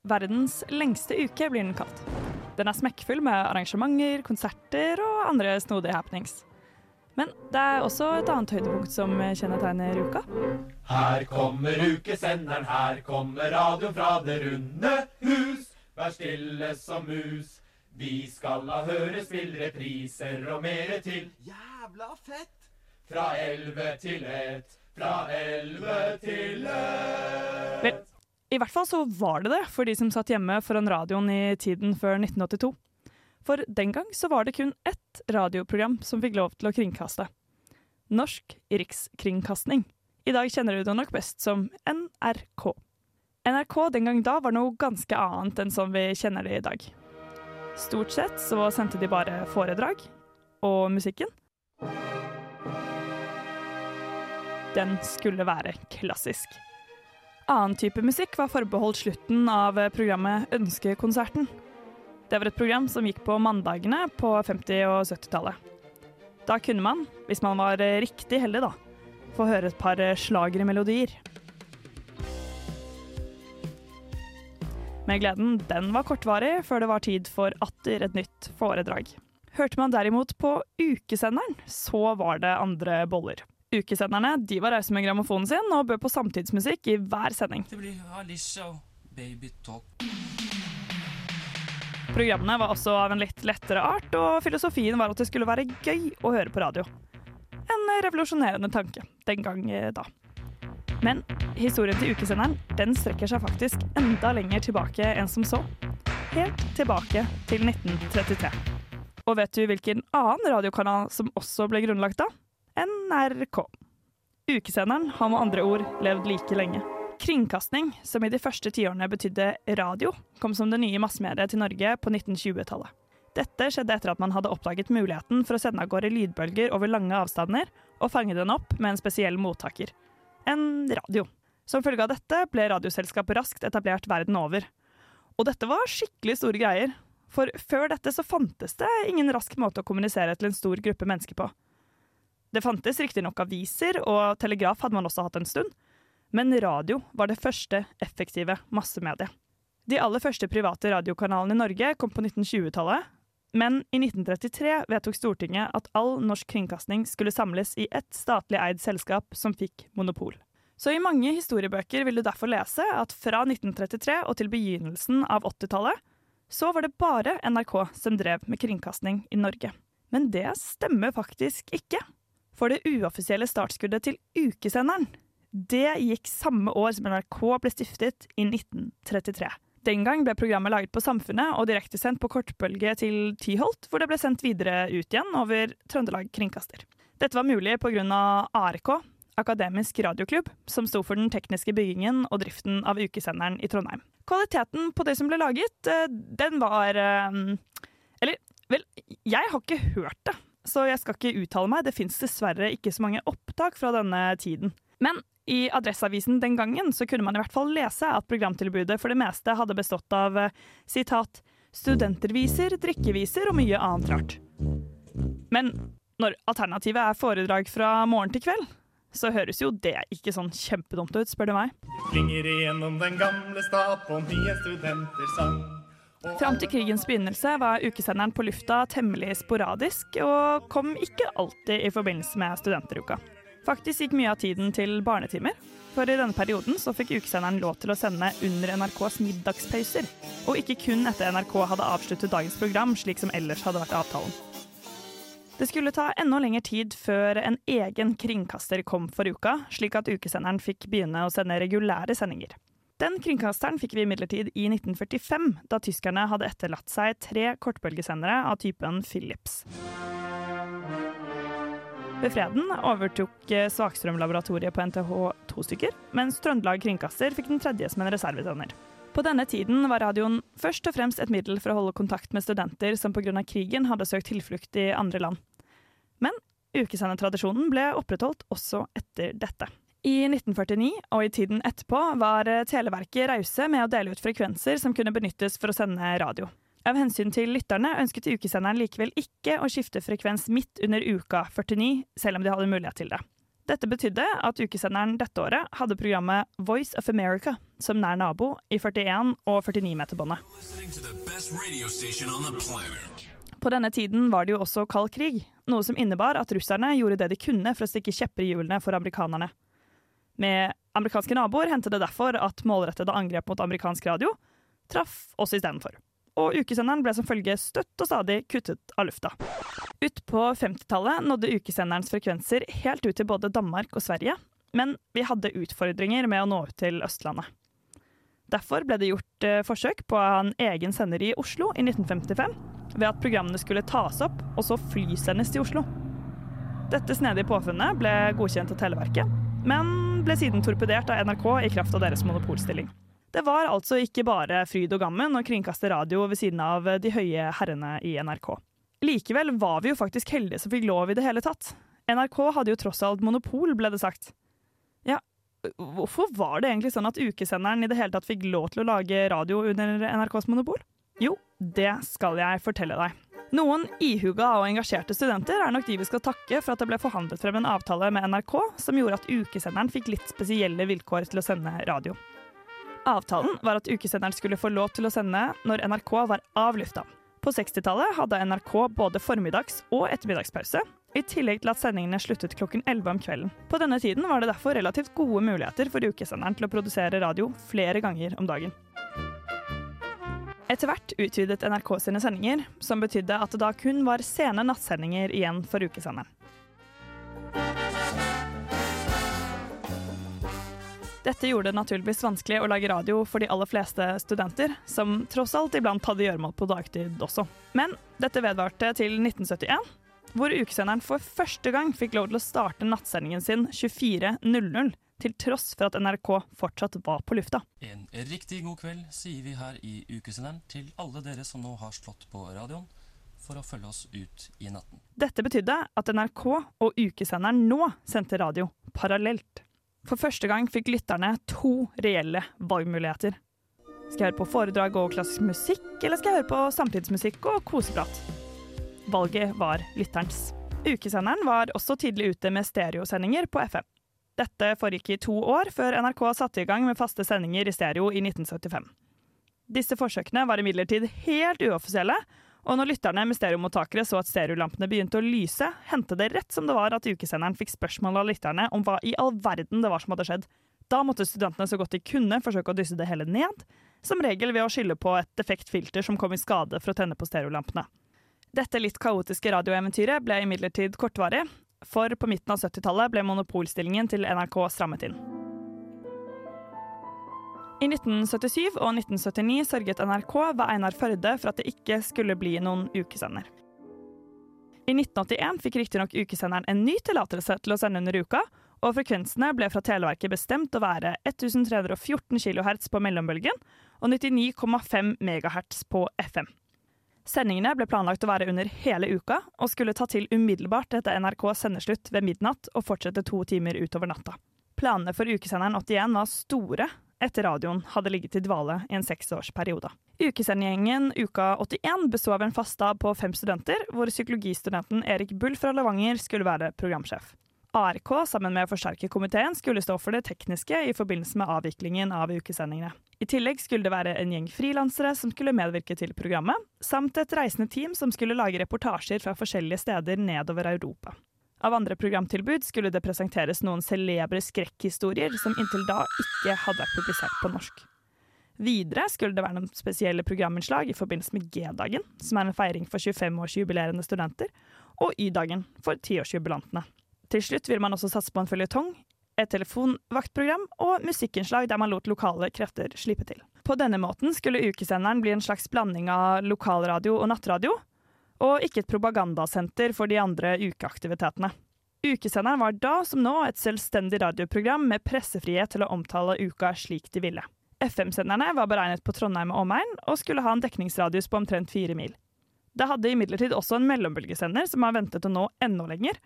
Verdens lengste uke blir den kalt. Den er smekkfull med arrangementer, konserter og andre snodige happenings. Men det er også et annet høydepunkt som kjennetegner uka. Her kommer ukesenderen, her kommer radio fra det runde hus. Vær stille som mus. Vi skal la høre spill, repriser og mere til. Jævla fett! Fra elleve til ett, fra elleve til ett. Vel, i hvert fall så var det det for de som satt hjemme foran radioen i tiden før 1982. For den gang så var det kun ett radioprogram som fikk lov til å kringkaste. Norsk Rikskringkasting. I dag kjenner du det nok best som NRK. NRK den gang da var noe ganske annet enn som vi kjenner det i dag. Stort sett så sendte de bare foredrag, og musikken Den skulle være klassisk. Annen type musikk var forbeholdt slutten av programmet Ønskekonserten. Det var et program som gikk på mandagene på 50- og 70-tallet. Da kunne man, hvis man var riktig heldig, da, få høre et par slagermelodier. Men gleden den var kortvarig før det var tid for atter et nytt foredrag. Hørte man derimot på ukesenderen, så var det andre boller. Ukesenderne de var rause med grammofonen sin og bød på samtidsmusikk i hver sending. Det blir Alicia og Baby Talk. Programmene var også av en litt lettere art, og filosofien var at det skulle være gøy å høre på radio. En revolusjonerende tanke den gang eh, da. Men historien til ukesenderen den strekker seg faktisk enda lenger tilbake enn som så. Helt tilbake til 1933. Og vet du hvilken annen radiokanal som også ble grunnlagt da? NRK. Ukesenderen har med andre ord levd like lenge. Kringkasting, som i de første tiårene betydde radio, kom som det nye massemediet til Norge på 1920-tallet. Dette skjedde etter at man hadde oppdaget muligheten for å sende av gårde lydbølger over lange avstander og fange den opp med en spesiell mottaker. En radio. Som følge av dette ble radioselskapet raskt etablert verden over. Og dette var skikkelig store greier, for før dette så fantes det ingen rask måte å kommunisere til en stor gruppe mennesker på. Det fantes riktignok aviser, og telegraf hadde man også hatt en stund, men radio var det første effektive massemediet. De aller første private radiokanalene i Norge kom på 1920-tallet, men i 1933 vedtok Stortinget at all norsk kringkasting skulle samles i ett statlig eid selskap som fikk monopol. Så i mange historiebøker vil du derfor lese at fra 1933 og til begynnelsen av 80-tallet, så var det bare NRK som drev med kringkasting i Norge. Men det stemmer faktisk ikke. For det uoffisielle startskuddet til ukesenderen, det gikk samme år som NRK ble stiftet, i 1933. Den gang ble programmet laget på Samfunnet og direktesendt på kortbølge til Tyholt, hvor det ble sendt videre ut igjen over Trøndelag Kringkaster. Dette var mulig pga. ARK, Akademisk radioklubb, som sto for den tekniske byggingen og driften av ukesenderen i Trondheim. Kvaliteten på det som ble laget, eh, den var eh, Eller, vel, jeg har ikke hørt det, så jeg skal ikke uttale meg. Det fins dessverre ikke så mange opptak fra denne tiden. Men i Adresseavisen den gangen så kunne man i hvert fall lese at programtilbudet for det meste hadde bestått av eh, sitat studenterviser, drikkeviser og mye annet rart. Men når alternativet er foredrag fra morgen til kveld, så høres jo det ikke sånn kjempedumt ut, spør du meg. Klinger igjennom den gamle stad på nye studenter sang. Fram til krigens begynnelse var ukesenderen på lufta temmelig sporadisk, og kom ikke alltid i forbindelse med studenteruka. Faktisk gikk mye av tiden til barnetimer, for i denne perioden så fikk ukesenderen lov til å sende under NRKs middagspauser, og ikke kun etter NRK hadde avsluttet dagens program, slik som ellers hadde vært avtalen. Det skulle ta enda lengre tid før en egen kringkaster kom for uka, slik at ukesenderen fikk begynne å sende regulære sendinger. Den kringkasteren fikk vi imidlertid i 1945, da tyskerne hadde etterlatt seg tre kortbølgesendere av typen Philips. Ved freden overtok eh, Svakstrøm-laboratoriet på NTH to stykker, mens Trøndelag Kringkaster fikk den tredje som en reservesender. På denne tiden var radioen først og fremst et middel for å holde kontakt med studenter som pga. krigen hadde søkt tilflukt i andre land. Men ukesendetradisjonen ble opprettholdt også etter dette. I 1949 og i tiden etterpå var eh, Televerket rause med å dele ut frekvenser som kunne benyttes for å sende radio. Av hensyn til lytterne ønsket ukesenderen likevel ikke å skifte frekvens midt under uka 49, selv om de hadde mulighet til det. Dette betydde at ukesenderen dette året hadde programmet Voice of America som nær nabo i 41 og 49 meterbåndet. På denne tiden var det jo også kald krig, noe som innebar at russerne gjorde det de kunne for å stikke kjepper i hjulene for amerikanerne. Med amerikanske naboer hendte det derfor at målrettede angrep mot amerikansk radio traff oss istedenfor og ukesenderen ble som følge støtt og stadig kuttet av lufta. Ut på 50-tallet nådde ukesenderens frekvenser helt ut til både Danmark og Sverige, men vi hadde utfordringer med å nå ut til Østlandet. Derfor ble det gjort eh, forsøk på å ha en egen sender i Oslo i 1955, ved at programmene skulle tas opp og så flysendes til Oslo. Dette snedige påfunnet ble godkjent av Televerket, men ble siden torpedert av NRK i kraft av deres monopolstilling. Det var altså ikke bare fryd og gammen å kringkaste radio ved siden av de høye herrene i NRK. Likevel var vi jo faktisk heldige som fikk lov i det hele tatt. NRK hadde jo tross alt monopol, ble det sagt. Ja, hvorfor var det egentlig sånn at ukesenderen i det hele tatt fikk lov til å lage radio under NRKs monopol? Jo, det skal jeg fortelle deg. Noen ihuga og engasjerte studenter er nok de vi skal takke for at det ble forhandlet frem en avtale med NRK som gjorde at ukesenderen fikk litt spesielle vilkår til å sende radio. Avtalen var at ukesenderen skulle få lov til å sende når NRK var av lufta. På 60-tallet hadde NRK både formiddags- og ettermiddagspause, i tillegg til at sendingene sluttet klokken 11 om kvelden. På denne tiden var det derfor relativt gode muligheter for ukesenderen til å produsere radio flere ganger om dagen. Etter hvert utvidet NRK sine sendinger, som betydde at det da kun var sene nattsendinger igjen for ukesenderen. Dette gjorde det naturligvis vanskelig å lage radio for de aller fleste studenter, som tross alt iblant hadde gjøremål på dagtid også. Men dette vedvarte til 1971, hvor ukesenderen for første gang fikk lov til å starte nattsendingen sin 24.00, til tross for at NRK fortsatt var på lufta. En riktig god kveld sier vi her i ukesenderen til alle dere som nå har slått på radioen for å følge oss ut i natten. Dette betydde at NRK og ukesenderen nå sendte radio parallelt. For første gang fikk lytterne to reelle valgmuligheter. Skal jeg høre på foredrag og klassisk musikk, eller skal jeg høre på samtidsmusikk og koseprat? Valget var lytterens. Ukesenderen var også tidlig ute med stereosendinger på FM. Dette foregikk i to år, før NRK satte i gang med faste sendinger i stereo i 1975. Disse forsøkene var imidlertid helt uoffisielle, og når lytterne med stereomottakere så at stereolampene begynte å lyse, hendte det rett som det var at ukesenderen fikk spørsmål av lytterne om hva i all verden det var som hadde skjedd. Da måtte studentene så godt de kunne forsøke å dysse det hele ned, som regel ved å skylde på et defekt filter som kom i skade for å tenne på stereolampene. Dette litt kaotiske radioeventyret ble imidlertid kortvarig, for på midten av 70-tallet ble monopolstillingen til NRK strammet inn. I 1977 og 1979 sørget NRK ved Einar Førde for at det ikke skulle bli noen ukesender. I 1981 fikk riktignok ukesenderen en ny tillatelse til å sende under uka, og frekvensene ble fra Televerket bestemt å være 1314 kHz på mellombølgen og 99,5 MHz på FM. Sendingene ble planlagt å være under hele uka, og skulle ta til umiddelbart etter NRKs sendeslutt ved midnatt og fortsette to timer utover natta. Planene for ukesenderen 81 var store, etter radioen hadde ligget i dvale i en seksårsperiode. Ukesendegjengen Uka 81 bestod av en fast stab på fem studenter, hvor psykologistudenten Erik Bull fra Levanger skulle være programsjef. ARK sammen med forsterkerkomiteen skulle stå for det tekniske i forbindelse med avviklingen av ukesendingene. I tillegg skulle det være en gjeng frilansere som skulle medvirke til programmet, samt et reisende team som skulle lage reportasjer fra forskjellige steder nedover Europa. Av andre programtilbud skulle det presenteres noen celebre skrekkhistorier som inntil da ikke hadde vært publisert på norsk. Videre skulle det være noen spesielle programinnslag i forbindelse med G-dagen, som er en feiring for 25-årsjubilerende studenter, og Y-dagen for 10-årsjubilantene. Til slutt vil man også satse på en føljetong, et telefonvaktprogram og musikkinnslag der man lot lokale krefter slippe til. På denne måten skulle ukesenderen bli en slags blanding av lokalradio og nattradio, og ikke et propagandasenter for de andre ukeaktivitetene. Ukesenderen var da som nå et selvstendig radioprogram med pressefrihet til å omtale uka slik de ville. FM-senderne var beregnet på Trondheim og omegn, og skulle ha en dekningsradius på omtrent fire mil. Det hadde imidlertid også en mellombølgesender som har ventet å nå enda lenger,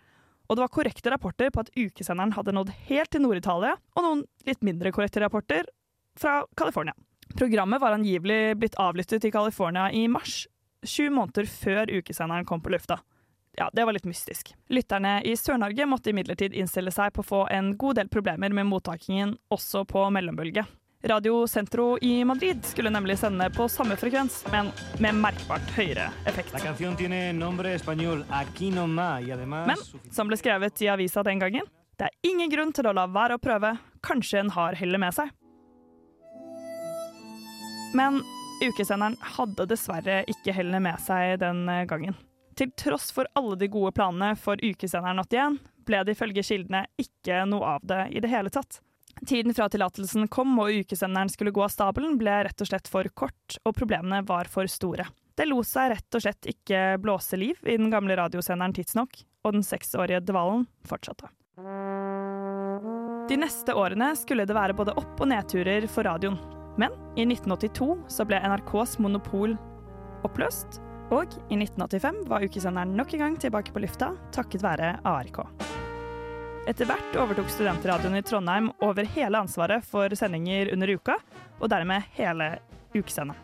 og det var korrekte rapporter på at ukesenderen hadde nådd helt til Nord-Italia, og noen litt mindre korrekte rapporter fra California. Programmet var angivelig blitt avlyttet i California i mars, sju måneder før ukesenderen kom på lufta. Ja, det var litt mystisk. Lytterne i Sør-Norge måtte imidlertid innstille seg på å få en god del problemer med mottakingen også på mellombølge. Radio Centro i Madrid skulle nemlig sende på samme frekvens, men med merkbart høyere effekt. Men som ble skrevet i avisa den gangen, det er ingen grunn til å la være å prøve. Kanskje en har hellet med seg. Men ukesenderen hadde dessverre ikke hellet med seg den gangen. Til tross for alle de gode planene for ukesenderen 81, ble det ifølge kildene ikke noe av det i det hele tatt. Tiden fra tillatelsen kom og ukesenderen skulle gå av stabelen, ble rett og slett for kort, og problemene var for store. Det lot seg rett og slett ikke blåse liv i den gamle radiosenderen tidsnok, og den seksårige dvalen fortsatte. De neste årene skulle det være både opp- og nedturer for radioen. Men i 1982 så ble NRKs monopol oppløst, og i 1985 var ukesenderen nok en gang tilbake på lufta takket være ARK. Etter hvert overtok studentradioen i Trondheim over hele ansvaret for sendinger under uka, og dermed hele ukesenderen.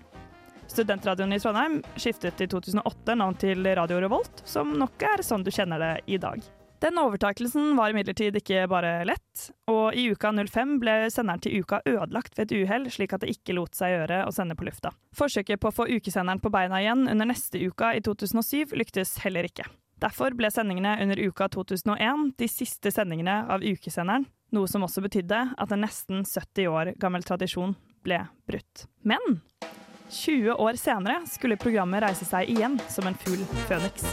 Studentradioen i Trondheim skiftet i 2008 navn til Radio Revolt, som nok er sånn du kjenner det i dag. Den overtakelsen var imidlertid ikke bare lett, og i uka 05 ble senderen til uka ødelagt ved et uhell, slik at det ikke lot seg gjøre å sende på lufta. Forsøket på å få ukesenderen på beina igjen under neste uka i 2007 lyktes heller ikke. Derfor ble sendingene under uka 2001 de siste sendingene av ukesenderen, noe som også betydde at en nesten 70 år gammel tradisjon ble brutt. Men 20 år senere skulle programmet reise seg igjen som en fugl føniks.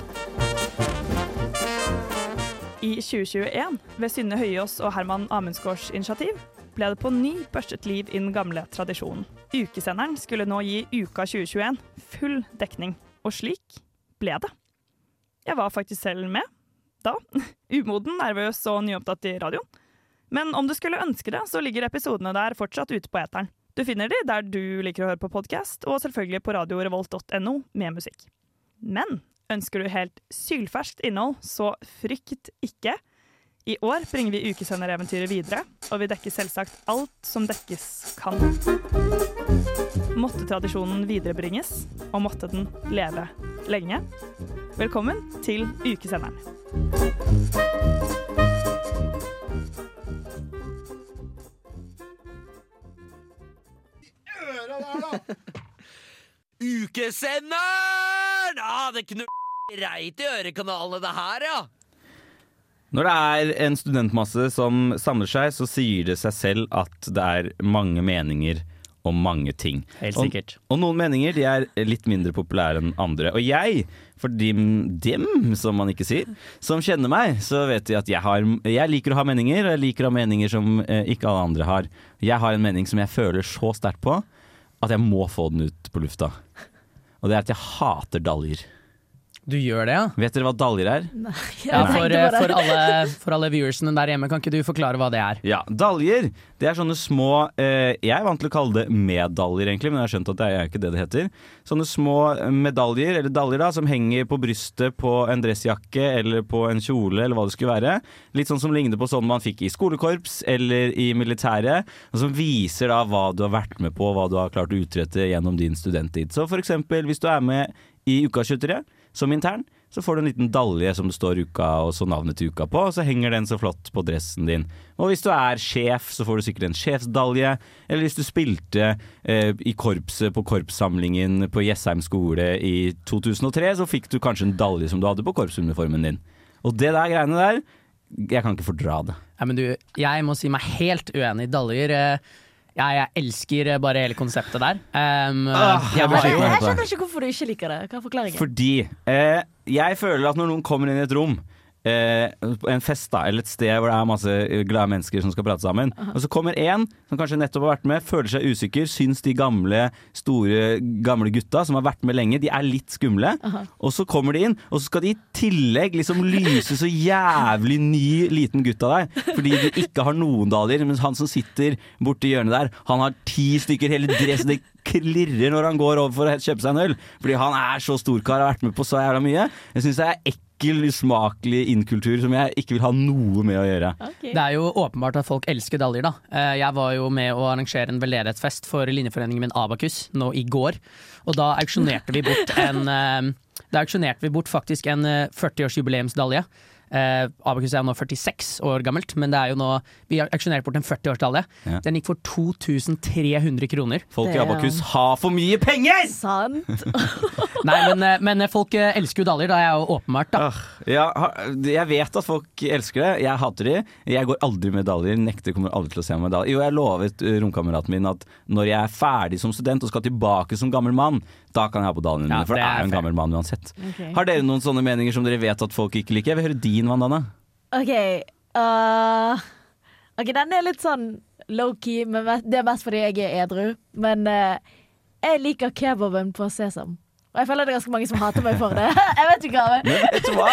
I 2021, ved Synne Høyås og Herman Amundsgaards initiativ, ble det på ny børstet liv i den gamle tradisjonen. Ukesenderen skulle nå gi Uka 2021 full dekning, og slik ble det. Jeg var faktisk selv med da. Umoden, nervøs og nyopptatt i radioen. Men om du skulle ønske det, så ligger episodene der fortsatt ute på eteren. Du finner de der du liker å høre på podkast, og selvfølgelig på radiorevolt.no med musikk. Men ønsker du helt sylferskt innhold, så frykt ikke. I år bringer vi ukesendereventyret videre, og vi dekker selvsagt alt som dekkes kan. Måtte tradisjonen viderebringes, og måtte den leve lenge. Velkommen til Ukesenderen. Ukesenderen! Ah, det knur reit i ørekanalene, det her, ja. Når det er en studentmasse som samler seg, så sier det seg selv at det er mange meninger om mange ting. Helt sikkert. Og, og noen meninger de er litt mindre populære enn andre. Og jeg, for dem, dem, som man ikke sier, som kjenner meg, så vet de at jeg, har, jeg liker å ha meninger, og jeg liker å ha meninger som eh, ikke alle andre har. Jeg har en mening som jeg føler så sterkt på at jeg må få den ut på lufta. Og det er at jeg hater daljer. Du gjør det, ja? Vet dere hva daljer er? Nei, Ja, for, for, alle, for alle viewersene der hjemme, kan ikke du forklare hva det er? Ja, daljer. Det er sånne små eh, Jeg er vant til å kalle det medaljer, egentlig, men jeg har skjønt at det er ikke det det heter. Sånne små medaljer, eller daljer, da, som henger på brystet på en dressjakke eller på en kjole, eller hva det skulle være. Litt sånn som ligner på sånn man fikk i skolekorps eller i militæret. Og som viser da hva du har vært med på, hva du har klart å utrette gjennom din studenttid. Så for eksempel hvis du er med i Uka 23, som intern, så får du en liten dalje som det står uka og så navnet til uka på, og så henger den så flott på dressen din. Og hvis du er sjef, så får du sikkert en sjefsdalje. Eller hvis du spilte eh, i korpset på korpssamlingen på Jessheim skole i 2003, så fikk du kanskje en dalje som du hadde på korpsuniformen din. Og det der greiene der, jeg kan ikke fordra det. Nei, men du, jeg må si meg helt uenig daljer. Eh, Jeg, jeg elsker bare hele konseptet der. Um, Ah, jeg jeg Jeg skjønner ikke hvorfor du ikke liker det. Hva er forklaringen? Fordi eh, jeg føler at når noen kommer inn i et rom, en fest da, eller et sted hvor det er masse glade mennesker som skal prate sammen, Aha. og så kommer én som kanskje nettopp har vært med, føler seg usikker, syns de gamle, store, gamle gutta som har vært med lenge, de er litt skumle, Aha. og så kommer de inn, og så skal de i tillegg liksom lyse så jævlig ny liten gutt av deg, fordi du ikke har noen daler, mens han som sitter borti hjørnet der, han har ti stykker hele dress, det klirrer når han går over for å kjøpe seg en øl, fordi han er så storkar og har vært med på så jævla mye. Jeg synes det er ekkel, usmakelig innkultur som jeg ikke vil ha noe med å gjøre. Det er jo åpenbart at folk elsker daljer, da. Eh, Jeg var jo med å arrangere en veldedighetsfest for linjeforeningen min Abakus nå i går. Og da auksjonerte vi bort en eh, Da auksjonerte vi bort faktisk en eh, 40-årsjubileumsdalje. Eh, Abakus er nå 46 år gammelt, men det er jo nå vi har auksjonert bort en 40-årsdalje. Ja. Den gikk for 2300 kroner. Folk i Abakus har for mye penger! Sant. Nei, men, eh, men folk eh, elsker jo daljer, da er jo åpenbart, da. Ja, jeg vet at folk elsker det. Jeg hater de. Jeg går aldri med daljer. Nekter kommer aldri til å se meg med daljer. Jo, jeg lovet romkameraten min at når jeg er ferdig som student og skal tilbake som gammel mann, da kan jeg ha på daljene mine. Ja, for det er jo en gammel mann uansett. Okay. Har dere noen sånne meninger som dere vet at folk ikke liker? Jeg vil høre din, Vandana. OK. uh, ok, Den er litt sånn low-key, men det er mest fordi jeg er edru. Men uh, jeg liker kebaben på sesam. Og jeg føler det er ganske mange som hater meg for det. jeg vet ikke hva, men Men vet du hva?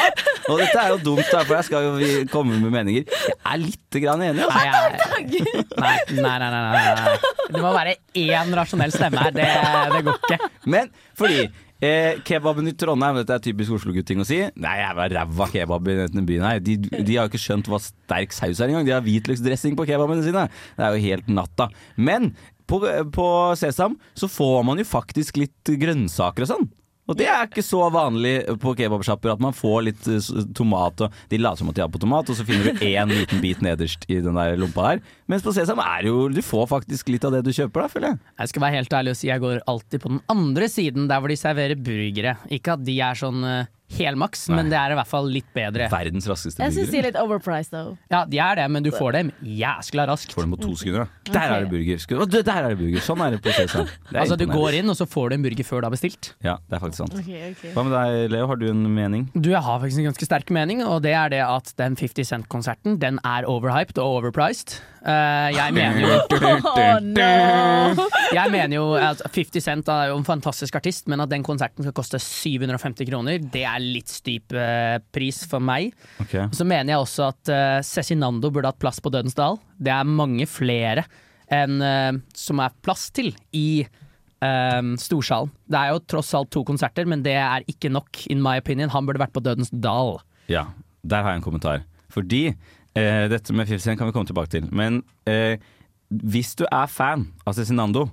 Og dette er jo dumt, da, for jeg skal jo komme med meninger. Jeg er lite grann enig. Nei, Altså. jeg, nei, nei, nei, nei, nei, nei. Det må være én rasjonell stemme her. Det, det går ikke. Men fordi eh, kebaben i Trondheim, dette er typisk Oslo-gutting å si. Nei, jeg var ræva kebab i denne byen her. De, de har jo ikke skjønt hva sterk saus er engang. De har hvitløksdressing på kebabene sine. Det er jo helt natta. Men på, på Sesam så får man jo faktisk litt grønnsaker og sånn. Og det er ikke så vanlig på kebabsjapper at man får litt eh, tomat og De later som at de har på tomat, og så finner du én liten bit nederst i den der lompa der. Mens på Sesam er jo Du får faktisk litt av det du kjøper, da, føler jeg. Jeg skal være helt ærlig og si jeg går alltid på den andre siden, der hvor de serverer burgere. Ikke at de er sånn uh, helmaks, men det er i hvert fall litt bedre. Verdens raskeste jeg syns de er litt overpriced, though. Ja, de er det, men du får dem jæskla raskt. Får dem på to sekunder, da. Der er det burger. Der er det burger. Sånn er det på CSA. Altså, du går inn, og så får du en burger før du har bestilt. Ja, det er faktisk sant. Okay, okay. Hva med deg, Leo? Har du en mening? Du, jeg har faktisk en ganske sterk mening, og det er det at den 50 Cent-konserten, den er overhyped og overpriced. Eh, jeg mener jo Oh, no. Jeg mener jo at 50 Cent er jo en fantastisk artist, men at den konserten skal koste 750 kroner, det er litt styp eh, pris for meg. Okay. Så mener jeg også at uh, Cezinando burde hatt plass på Dødens Dal. Det er mange flere enn eh, som er plass til i eh, Storsalen. Det er jo tross alt to konserter, men det er ikke nok, in my opinion. Han burde vært på Dødens Dal. Ja, der har jeg en kommentar. Fordi eh, dette med 50 Cent kan vi komme tilbake til. Men eh, hvis du er fan av Cezinando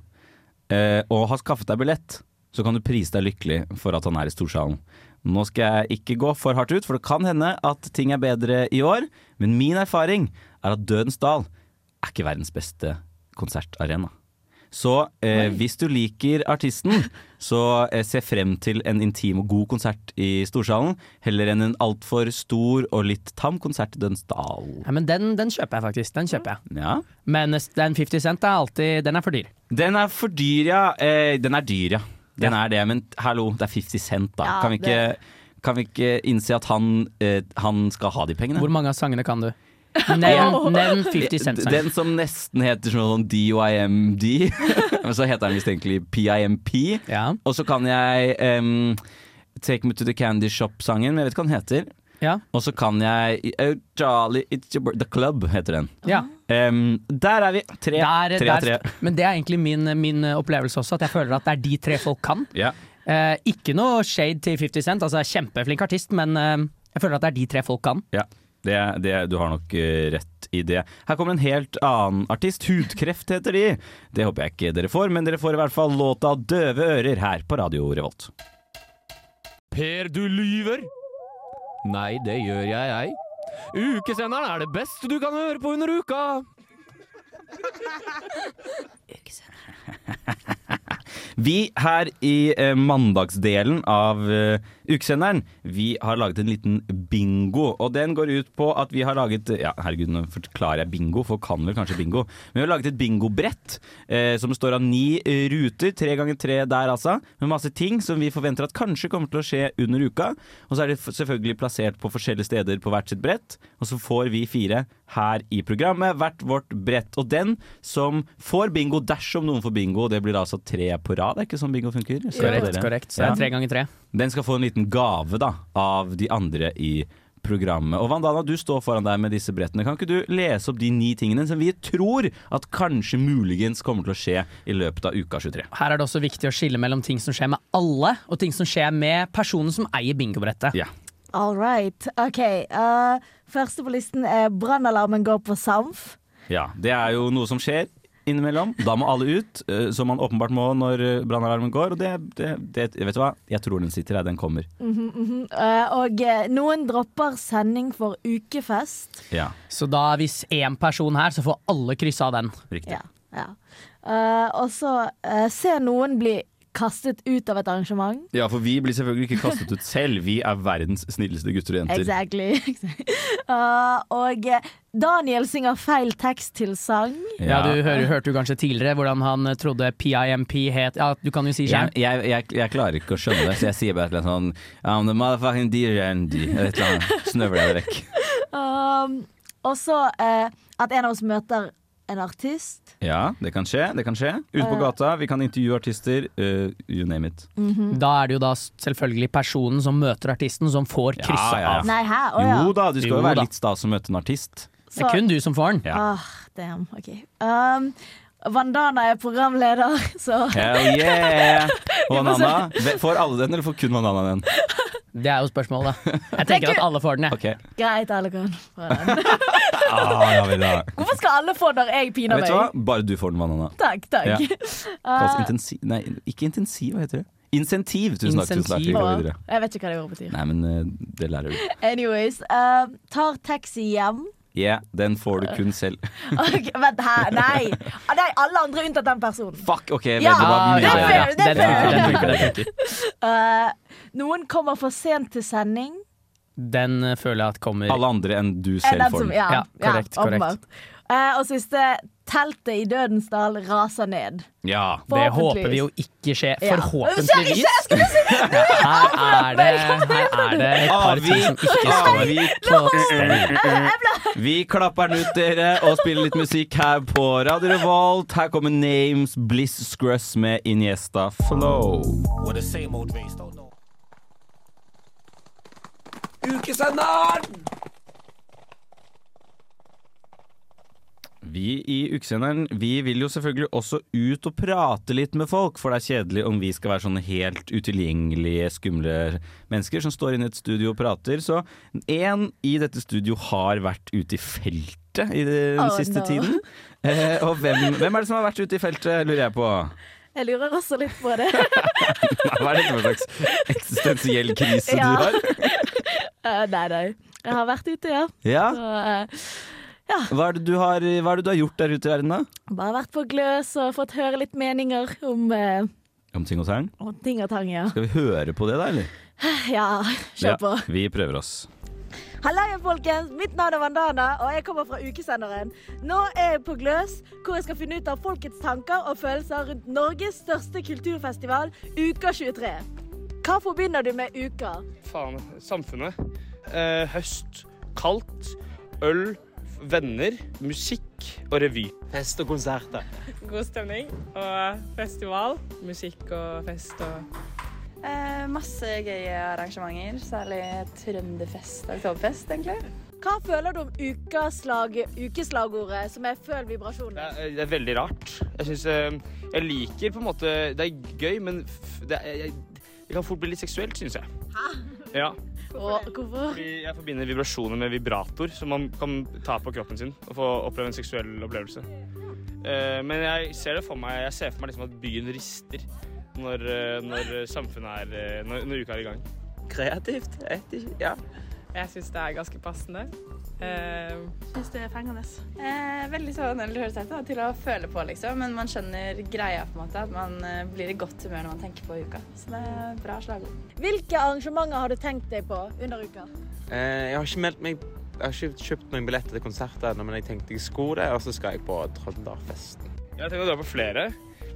eh, og har skaffet deg billett, så kan du prise deg lykkelig for at han er i Storsalen. Nå skal jeg ikke gå for hardt ut, for det kan hende at ting er bedre i år. Men min erfaring er at Dødens Dal er ikke verdens beste konsertarena. Så eh, hvis du liker artisten, så eh, se frem til en intim og god konsert i Storsalen, heller enn en altfor stor og litt tam konsert i Dønsdal. Dal. Ja, men den, den kjøper jeg faktisk. Den kjøper jeg. Ja. Men eh, den 50 Cent er alltid Den er for dyr. Den er for dyr, ja. Eh, den er dyr, ja. Den er det, men hallo, det er 50 Cent, da. Ja, kan, vi ikke, kan vi ikke innse at han, eh, han skal ha de pengene? Hvor mange av sangene kan du? Nevn, nevn 50 Cent-sang. Den som nesten heter sånn DYMD, men så heter den visst egentlig PIMP. Og så kan jeg um, Take Me To The Candy Shop-sangen, men jeg vet ikke hva den heter. Ja. Og så kan jeg oh, Charlie, It's Your The Club heter den. Ja. Um, der er vi. Tre, Der- tre der- tre. Men det er egentlig min, min opplevelse også, at jeg føler at det er de tre folk kan. Ja. Uh, ikke noe shade til 50 Cent, altså kjempeflink artist, men uh, jeg føler at det er de tre folk kan. Ja, det, det, du har nok eh, rett i det. Her kommer en helt annen artist. Hudkreft heter de. Det håper jeg ikke dere får, men dere får i hvert fall låta 'Døve ører' her på Radio Revolt. Per, du lyver! Nei, det gjør jeg, jeg. Ukesenderen er det beste du kan høre på under uka! Vi her i eh, mandagsdelen av eh, ukesenderen, vi har laget en liten bingo. Og den går ut på at vi har laget Ja, herregud, nå forklarer jeg bingo, for kan vel kanskje bingo. Men vi har laget et bingobrett eh, som består av ni eh, ruter, tre ganger tre der altså, med masse ting som vi forventer at kanskje kommer til å skje under uka. Og så er det selvfølgelig plassert på forskjellige steder på hvert sitt brett. Og så får vi fire her i programmet hvert vårt brett. Og den som får bingo, dersom noen får bingo, det blir altså tre på rad. Det er ikke sånn bingo funker? Korrekt, dere. korrekt. Så det er tre ganger tre. Den skal få en liten gave da, av de andre i programmet. Og Vandana, du står foran deg med disse brettene. Kan ikke du lese opp de ni tingene som vi tror at kanskje muligens kommer til å skje i løpet av uka 23? Her er det også viktig å skille mellom ting som skjer med alle, og ting som skjer med personen som eier bingobrettet. All right. OK. Uh, første på listen er brannalarmen går på Samf. Ja, det er jo noe som skjer innimellom. Da må alle ut, eh, som man åpenbart må når eh, brannalarmen går. Og det, det, det Vet du hva? Jeg tror den sitter her. Den kommer. Mhm, mhm. Uh, og noen dropper sending for ukefest. Ja. Så da hvis én person her, så får alle krysse av den. Riktig. Ja. ja. Uh, og så uh, ser noen bli kastet ut av et arrangement. Ja, for vi blir selvfølgelig ikke kastet ut selv. Vi er verdens snilleste gutter og jenter. Exactly. uh, og eh, Daniel synger feil tekst til sang. Ja, Du hører, hørte jo kanskje tidligere hvordan han eh, trodde PIMP het Ja, du kan jo si Jeg, sjøl. jeg, jeg, jeg klarer ikke å skjønne det, så jeg sier bare et eller annet sånn I'm the motherfucking D-Randy. Et eller annet. Snøvler jeg det vekk. Um, og så uh, at en av oss møter en artist. Ja, det kan skje. det kan skje Ute på Eh. gata, vi kan intervjue artister. uh, you name it. Mhm. Da er det jo da selvfølgelig personen som møter artisten, som får kryssa Ja, ja, ja. av. Nei, hæ? Oh, ja. Jo da, du skal Jo jo være da. litt stas å møte en artist. Det er kun du som får den. Ja. Ah, damn. OK. Um, Vandana er programleder, så Hell yeah! Og Banana, får alle den, eller får kun Vandana den? Det er jo spørsmålet. Jeg tenker at alle får den, jeg. Okay. greit, alle kan få den. Ah, ja. Hvorfor skal alle få når jeg piner Vet du hva? Bare du får den, Banana. Takk, takk. Ja. Uh, intensiv Nei, ikke intensiv, hva heter det? Insentiv. Tusen takk. tusen takk. Jeg vet ikke hva det ordet betyr. Nei, men eh, det lærer du. Anyways. Uh, tar taxi hjem. Yeah, den får du kun selv. Ok, vent, her, Nei. Ah, Nei, alle andre unntatt den personen. Fuck, OK. Ja, det var det mye Den funker, den funker, noen kommer for sent til sending. Den eh, føler jeg at kommer Alle andre enn du Er selv får den. Ja, Ja, korrekt, ja, korrekt. Eh, og siste teltet i Dødensdal raser ned. Ja. Det håper vi jo ikke skjer. Ja. Forhåpentligvis. Jeg si det! Her er det, her er det et par tusen ikke vi, vi klapper den ut, dere, og spiller litt musikk her på Radio Revolt. Her kommer Names Bliss Scruss med Iniesta Flow. Ukesenderen! Vi i Ukesenderen vi vil jo selvfølgelig også ut og prate litt med folk, for det er kjedelig om vi skal være sånne helt utilgjengelige, skumle mennesker som står inne i et studio og prater. Så en i dette studio har vært ute i feltet i den Oh, siste no. tiden. Eh, og hvem, hvem er det som har vært ute i feltet, lurer jeg på? Jeg lurer også litt på det. Hva er dette for slags eksistensiell krise Ja. du har? uh, nei, nei. Jeg har vært ute, ja. Ja. Så, eh, Hva er, det du har, hva er det du har gjort der ute i verden, da? bare vært på gløs og fått høre litt meninger om, eh, Om ting og tang? om ting og tang, ja. Skal vi høre på det, da, eller? Ja, kjør på. Ja, vi prøver oss. Hallo, folkens. Mitt navn er Vandana, og jeg kommer fra Ukesenderen. Nå er jeg på Gløs, hvor jeg skal finne ut av folkets tanker og følelser rundt Norges største kulturfestival, Uka 23. Hva forbinder du med uka? Faen, samfunnet. Eh, høst, kaldt, øl, venner, musikk og revy. Fest og konserter. God stemning og festival. Musikk og fest og Eh, masse gøye arrangementer, særlig Trønderfest og Oktoberfest, egentlig. Hva føler du om ukeslag, ukeslagordet, som er 'føl vibrasjonen'? Det er, Det er veldig rart. Jeg synes, eh, jeg liker på en måte Det er gøy, men det, er, jeg, det kan fort bli litt seksuelt, syns jeg. Ja. Og hvorfor? Fordi jeg forbinder vibrasjoner med vibrator, som man kan ta på kroppen sin og få oppleve en seksuell opplevelse. Eh, men jeg ser det for meg Jeg ser for meg liksom at byen rister når, eh, når samfunnet er eh, når, når uka er i gang. kreativt. Jeg vet ikke. Ja. Jeg syns det er ganske passende. Uh, Syns det er fengende. Eh, veldig sånn, eller høres ut til å føle på, liksom. Men man skjønner greia, på en måte. At man eh, blir i godt humør når man tenker på uka. Så det er bra slagord. Hvilke arrangementer har du tenkt deg på under uka? Eh, jeg har ikke meldt meg Jeg har ikke kjøpt noen billetter til konserter ennå, men jeg tenkte jeg skulle det, og så skal jeg på Trønderfesten. Jeg har tenkt å dra på flere,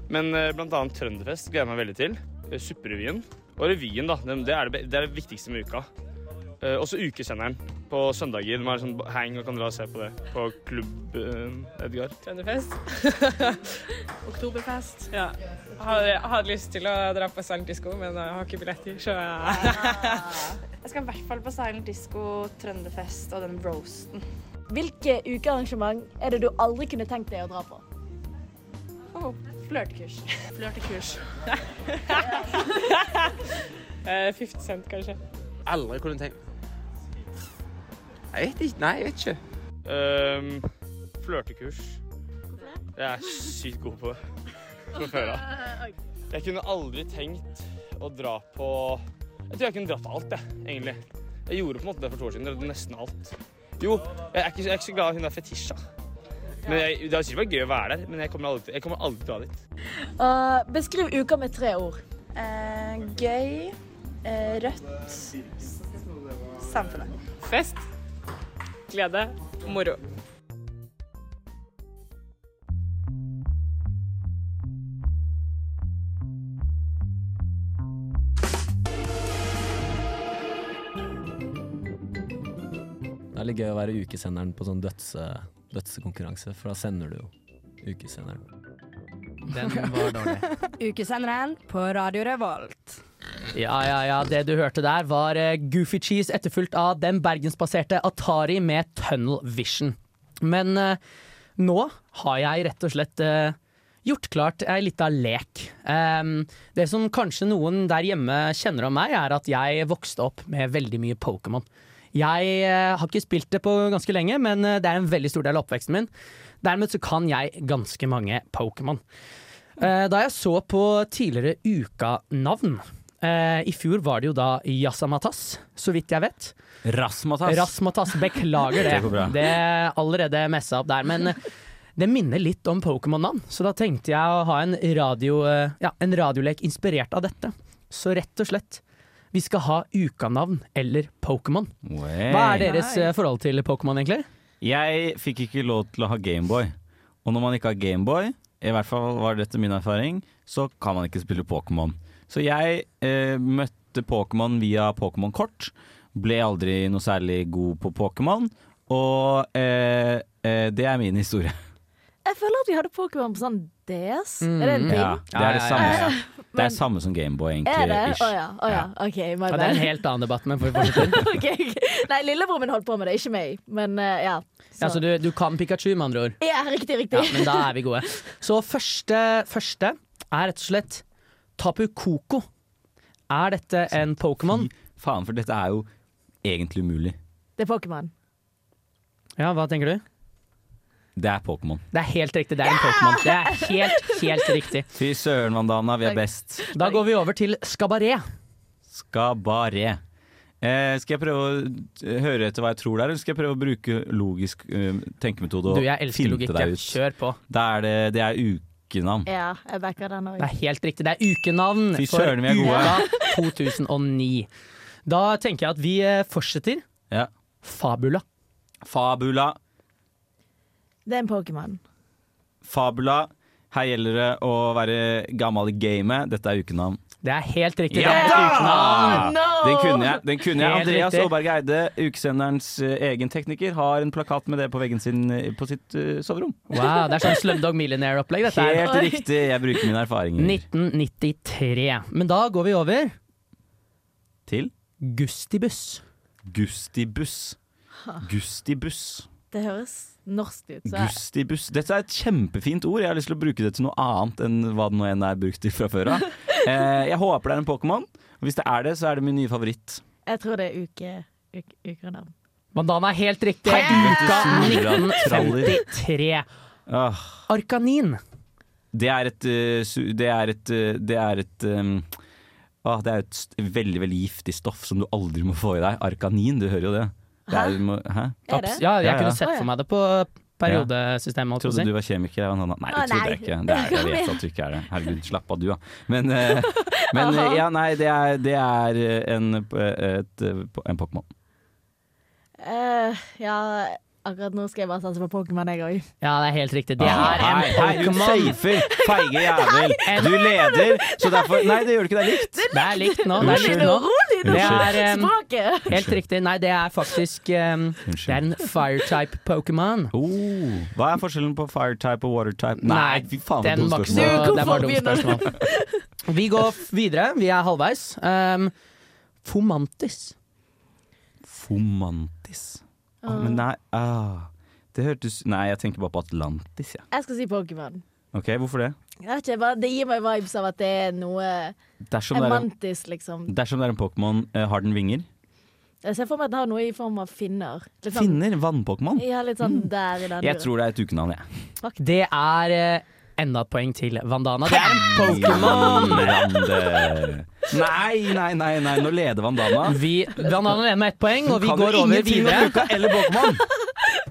men bl.a. blant annet Trønderfest gleder jeg meg veldig til. Eh, Supperevyen. Og revyen, da. Det er det, det er det viktigste med uka. Eh, også ukesenderen på søndager. Man er sånn hang og kan dra og se på det på klubb eh, Edgar. Trønderfest. Oktoberfest. Ja. Jeg har, hadde lyst til å dra på Silent Disco, men jeg har ikke billetter, så Jeg skal i hvert fall på Silent Disco, Trønderfest og den roasten. Hvilke ukearrangement er det du aldri kunne tenkt deg å dra på? Oh, flørtekurs. Flørtekurs. Eh, 50 Cent, kanskje. Aldri kunne tenkt Jeg vet ikke. Nei, jeg vet ikke. Um, flørtekurs. Jeg er sykt god på det fra før av. Jeg kunne aldri tenkt å dra på Jeg tror jeg kunne dratt på alt, jeg, egentlig. Jeg gjorde på en måte det for to år siden. Nesten alt. Jo, jeg er ikke, jeg er ikke så glad i hun der Fetisha. Men jeg, Det har sikkert vært gøy å være der, men jeg kommer aldri, jeg kommer aldri til å dra dit. Uh, beskriv uka med tre ord. Uh, gøy, uh, rødt, samfunnet. Fest, glede, moro. Det er litt gøy å være ukesenderen på sånn dødse, dødsekonkurranse, for da sender du jo ukesenderen. Den var dårlig. Ukesenderen på Radio Revolt. Ja, ja, ja. Det du hørte der, var eh, Goofy Cheese etterfulgt av den bergensbaserte Atari med Tunnel Vision. Men eh, nå har jeg rett og slett eh, gjort klart ei lita lek. Um, det som kanskje noen der hjemme kjenner om meg, er at jeg vokste opp med veldig mye Pokémon. Jeg eh, har ikke spilt det på ganske lenge, men eh, det er en veldig stor del av oppveksten min. Dermed så kan jeg ganske mange Pokémon. Eh, Da jeg så på tidligere ukanavn I fjor var det jo da Yasamatas, så vidt jeg vet. Rasmatas. Rasmatas, Beklager det. Det. Det er allerede messa opp der. Men det minner litt om Pokémon-navn, så da tenkte jeg å ha en, radio, ja, en radiolek inspirert av dette. Så rett og slett, vi skal ha ukanavn eller Pokémon. Hva er deres eh, forhold til Pokémon, egentlig? Jeg fikk ikke lov til å ha Gameboy. Og når man ikke har Gameboy, i hvert fall var dette min erfaring, så kan man ikke spille Pokémon. Så jeg eh, møtte Pokémon via Pokémon-kort. Ble aldri noe særlig god på Pokémon. Og eh, eh, det er min historie. Jeg føler at vi hadde Pokémon på sånn DS. Er det en ting? Ja, det er det samme, Eh, det er samme som Gameboy, egentlig. Er det? ish. Å ja. oh, ja. OK, my Ja, det er en helt annen debatt, men får vi fortsette? okay, okay. Nei, lillebror min holdt på med det, ikke meg. Men uh, ja. Ja, så du, du kan Pikachu, med andre ord? Ja, riktig, riktig. Ja, men da er vi gode. Så første, første er rett og slett Tapu Koko. Er dette en Pokémon? Faen, for dette er jo egentlig umulig. Det er Pokémon. Ja, hva tenker du? Det er Pokémon. Det er helt riktig, det er en Pokémon. Det er helt, helt riktig. Fy søren, Vandana, vi er best. Da går vi over til Skabaret. Skabaret. Eh, skal jeg prøve å eh, høre etter hva jeg tror det er, eller skal jeg prøve å bruke logisk eh, tenkemetode og Du, jeg elsker logikk, deg ut? Kjør på. Da er det, det er ukenavn. Ja, jeg backer den òg. Det er helt riktig. Det er ukenavn Fy søren, vi er gode. uka 2009. Da tenker jeg at vi eh, fortsetter. Ja. Fabula. Fabula. Det er en Pokémon. Fabula. Her gjelder det å være gammel i gamet. Dette er ukenavn. Det er helt riktig. Ja Det er da! No! Den kunne jeg. Den kunne jeg. Andreas riktig. Aaberg Eide, ukesenderens eh, egen tekniker, har en plakat med det på veggen sin eh, på sitt uh, soverom. Wow, det er sånn Slumdog Millionaire-opplegg, dette her. Helt riktig. Jeg bruker mine erfaringer. 1993. Men da går vi over Til Gustibus. Gustibus. Gustibus. Det høres norsk ut. Så jeg, Gustibus. Dette er et kjempefint ord. Jeg har lyst til å bruke det til noe annet enn hva det nå enn er brukt til fra før av. Eh, jeg håper det er en Pokémon. Hvis det er det, så er det min nye favoritt. jeg tror det er uke, uke, ukenavn. Bandana er helt riktig. Uka 1953. Arkanin. Det er et eh, Det er et eh, Det er et um, ah, Det er et veldig veldig giftig stoff som du aldri må få i deg. Arkanin, du hører jo det. Er, må, hæ? Er det? Ja, jeg kunne sett for meg det på periodesystemet. Trodde du var kjemiker. jeg var sånn, Nei, det trodde nei. jeg ikke. Det er, jeg vet at du ikke er det. Herregud, slapp av du, da. Men, eh, men eh, ja, nei, det er, det er en, eh, et, en Pokémon. Uh, ja, akkurat nå skal jeg bare satse på Pokémon, jeg òg. Ja, det er helt riktig. Det Ah, er en Pokémon. Du safer, feige jævel. Du leder, så derfor Nei, det gjør du ikke, det er likt. Det er likt nå. Det er likt nå. Det er em, helt riktig. Nei, det er faktisk um, Det er en fire-type Pokémon. Oh, hva er forskjellen på fire type og water type? Nei, fy faen, dumt spørsmål. det var dumt spørsmål. Vi går videre. Vi er halvveis. Um, Fomantis. Fomantis. oh, men nei ah, Det hørtes Nei, jeg tenker bare på Atlantis, jeg. Jeg skal si Pokémon. Ok, hvorfor det? Jeg vet ikke, Det gir meg vibes av at det er noe Dersom det er en, liksom. dersom det er en Pokémon, eh, har den vinger? Jeg ser for meg at den har noe i form av finner. Litt sånn- Finner? Vannpokémon? Ja, litt sånn der i den Jeg tror det er et ukenavn, jeg. Det er eh, enda et poeng til Vandana. Det er en Pokémon! Nei, nei, nei, nei, nå leder Vandana. Vi, Vandana leder med ett poeng, og vi går over videre. eller Pokémon.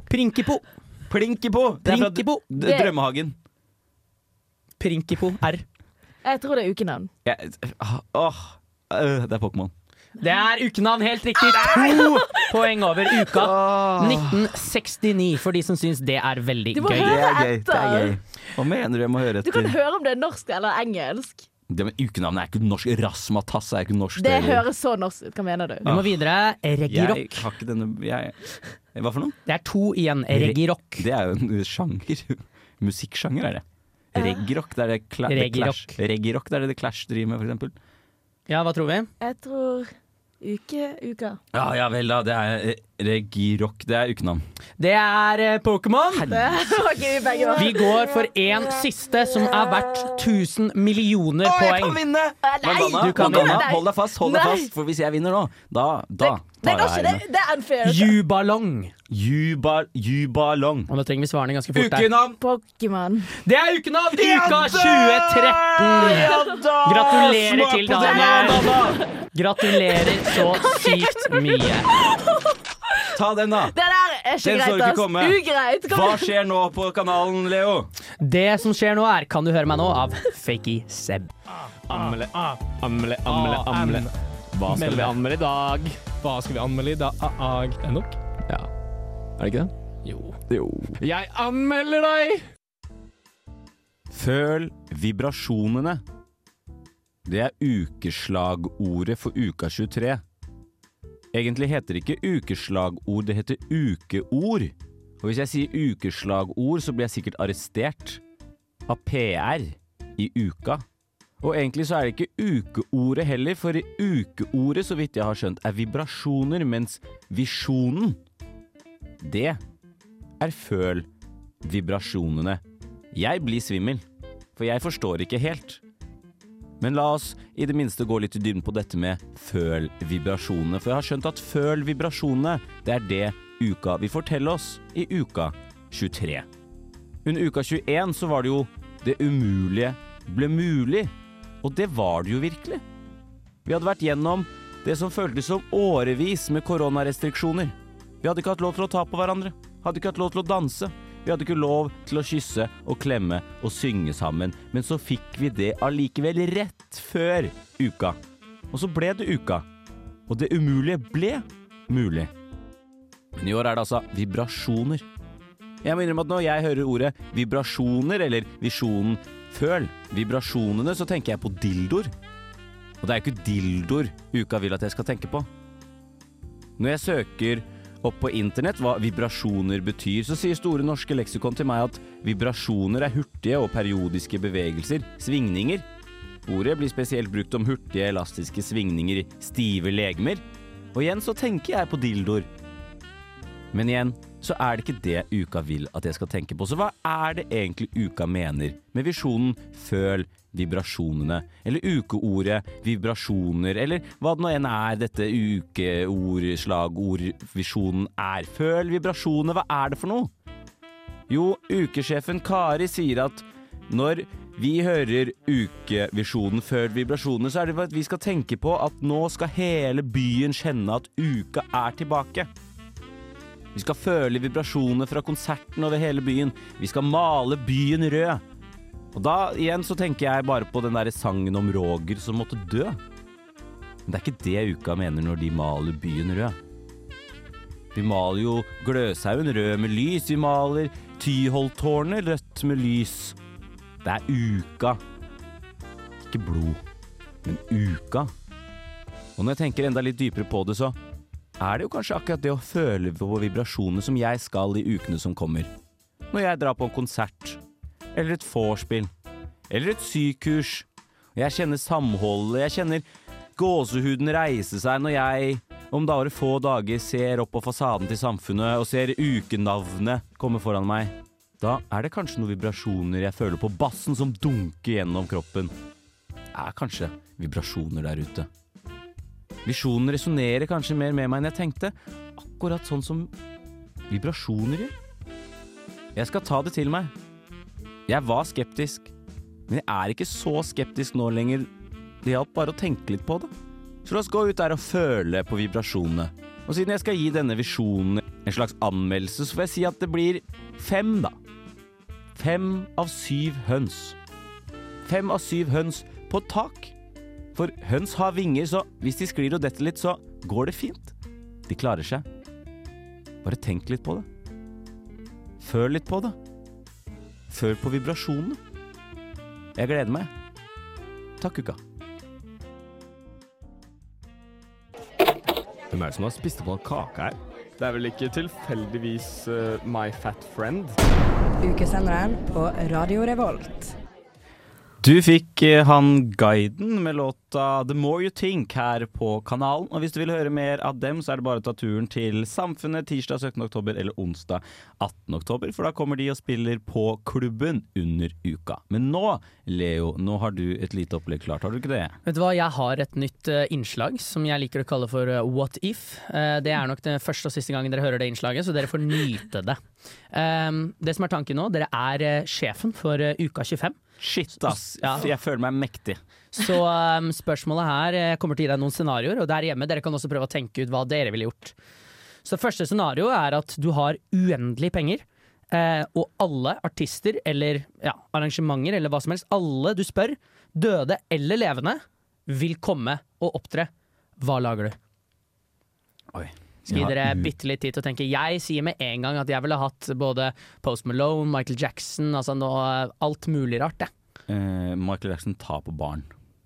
Prinkipo. Plinkipo. Det er fra Drømmehagen. Prinkipo R. Jeg tror det er ukenavn. Ja, Åh, øh, det er Pokémon. Det er ukenavn, helt riktig. To poeng over uka. 1969, for de som syns det er veldig Du må gøy. høre Det er. Det etter. er gøy. Hva mener du jeg må høre etter? Du kan høre om det er norsk eller engelsk. Det med Ukenavnet er ikke norsk. Rasmatass er ikke norsk. Det høres så norsk ut. Hva mener du? Vi må videre. Reggae-rock. Jeg har ikke denne jeg, Hva for noe? Det er to igjen. Reggae-rock. Det er jo en sjanger. Musikksjanger er det. Reggae-rock, det er det, Cla det Clash. Reggae-rock, det er det The Clash driver med, for eksempel. Ja, hva tror vi? Jeg tror uke, uka. Ja, ja vel da. Det er Reggae-rock. Det er ukenavn. Det er eh, Pokémon. Det vi går for en siste som er verdt 1000 millioner Å, jeg poeng. kan vinne! Vandana, Du kan vinne. hold deg fast, hold deg fast, for hvis jeg vinner nå, da, da Nei, tar det, jeg det, henne. det er unfair. Jubalong. Juba, jubalong. Og nå trenger vi svarene ganske fort. Ukenavn! Pokémon. Det er ukenavn! Uka da! 2013! Gratulerer til på Daniel. Gratulerer så sykt mye. Ta den, da. Det der er ikke Den greit, ass. komme. Ugreit. Kom Hva skjer nå på kanalen, Leo? Det som skjer nå, er Kan du høre meg nå? av Fakey Seb. Amle, amle, amle, amle. Hva skal vi anmelde i dag? Hva skal vi anmelde i dag? Er det nok? Ja. Er det ikke det? Jo. Jo. Jeg anmelder deg! Føl vibrasjonene. Det er ukeslagordet for uka 23. Egentlig heter det ikke ukeslagord, det heter ukeord. Og hvis jeg sier ukeslagord, så blir jeg sikkert arrestert av PR i uka. Og egentlig så er det ikke ukeordet heller, for ukeordet, så vidt jeg har skjønt, er vibrasjoner, mens visjonen, det er føl vibrasjonene. Jeg blir svimmel, for jeg forstår ikke helt. Men la oss i det minste gå litt i dybden på dette med føl vibrasjonene, for jeg har skjønt at føl vibrasjonene, det er det uka vil fortelle oss i uka 23. Under uka 21 så var det jo det umulige ble mulig, og det var det jo virkelig. Vi hadde vært gjennom det som føltes som årevis med koronarestriksjoner. Vi hadde ikke hatt lov til å ta på hverandre, hadde ikke hatt lov til å danse, vi hadde ikke lov til å kysse og klemme og synge sammen, men så fikk vi det allikevel rett før uka. Og så ble det uka. Og det umulige ble mulig. Men i år er det altså vibrasjoner. Jeg må innrømme at når jeg hører ordet vibrasjoner eller visjonen føl, vibrasjonene, så tenker jeg på dildoer. Og det er jo ikke dildoer uka vil at jeg skal tenke på. Når jeg søker opp på internett hva vibrasjoner betyr, så sier Store norske leksikon til meg at vibrasjoner er hurtige og periodiske bevegelser, svingninger. Ordet blir spesielt brukt om hurtige, elastiske svingninger stive legemer. Og igjen så tenker jeg på dildoer. Men igjen så er det ikke det uka vil at jeg skal tenke på. Så hva er det egentlig uka mener med visjonen føl vibrasjonene? Eller ukeordet vibrasjoner, eller hva det nå enn er dette ukeord, slagord, er. Føl vibrasjonene, hva er det for noe? Jo, ukesjefen Kari sier at Når vi hører ukevisjonen før vibrasjonene, så er det for at vi skal tenke på at nå skal hele byen kjenne at uka er tilbake. Vi skal føle vibrasjoner fra konserten over hele byen. Vi skal male byen rød. Og da igjen så tenker jeg bare på den der sangen om Roger som måtte dø. Men det er ikke det uka mener når de maler byen rød. Vi maler jo Gløshaugen rød med lys. Vi maler Tyholttårnet rødt med lys. Det er uka. Ikke blod, men uka. Og når jeg tenker enda litt dypere på det, så er det jo kanskje akkurat det å føle på vibrasjonene som jeg skal i ukene som kommer. Når jeg drar på en konsert, eller et vorspiel, eller et sykurs. Jeg kjenner samholdet, jeg kjenner gåsehuden reise seg når jeg om bare få dager ser opp på fasaden til samfunnet og ser ukenavnet komme foran meg. Da er det kanskje noen vibrasjoner jeg føler på bassen som dunker gjennom kroppen. Det er kanskje vibrasjoner der ute. Visjonen resonnerer kanskje mer med meg enn jeg tenkte. Akkurat sånn som vibrasjoner gjør. Jeg skal ta det til meg. Jeg var skeptisk, men jeg er ikke så skeptisk nå lenger. Det hjalp bare å tenke litt på det. Så la oss gå ut der og føle på vibrasjonene. Og siden jeg skal gi denne visjonen en slags anmeldelse, så får jeg si at det blir fem, da. Fem av syv høns. Fem av syv høns på tak. For høns har vinger, så hvis de sklir og detter litt, så går det fint. De klarer seg. Bare tenk litt på det. Føl litt på det. Føl på vibrasjonene. Jeg gleder meg. Takk, uka. Hvem er det som har spist opp all kaka her? Det er vel ikke tilfeldigvis uh, My Fat Friend? Ukesenderen på Radio Revolt. Du fikk eh, han guiden med låta The More You Think her på kanalen. Og hvis du vil høre mer av dem, så er det bare å ta turen til Samfunnet tirsdag 17. oktober eller onsdag 18. oktober, for da kommer de og spiller på klubben under uka. Men nå, Leo, nå har du et lite opplegg klart, har du ikke det? Vet du hva, jeg har et nytt eh, innslag som jeg liker å kalle for eh, What if. Det er nok den første og siste gangen dere hører det innslaget, så dere får nyte det. Um, det som er tanken nå, dere er sjefen for uka 25. Shit, ass. Jeg føler meg mektig. Så um, spørsmålet her Jeg kommer til å gi deg noen scenarioer, og der hjemme dere kan også prøve å tenke ut hva dere ville gjort. Så første scenario er at du har uendelig penger. Eh, og alle artister eller ja, arrangementer eller hva som helst, alle du spør, døde eller levende, vil komme og opptre. Hva lager du? Oi. Skal gi dere bitte litt tid til å tenke. Jeg sier med en gang at jeg ville hatt både Post Malone, Michael Jackson, altså nå, alt mulig rart, jeg. Eh, Michael Jackson tar på barn,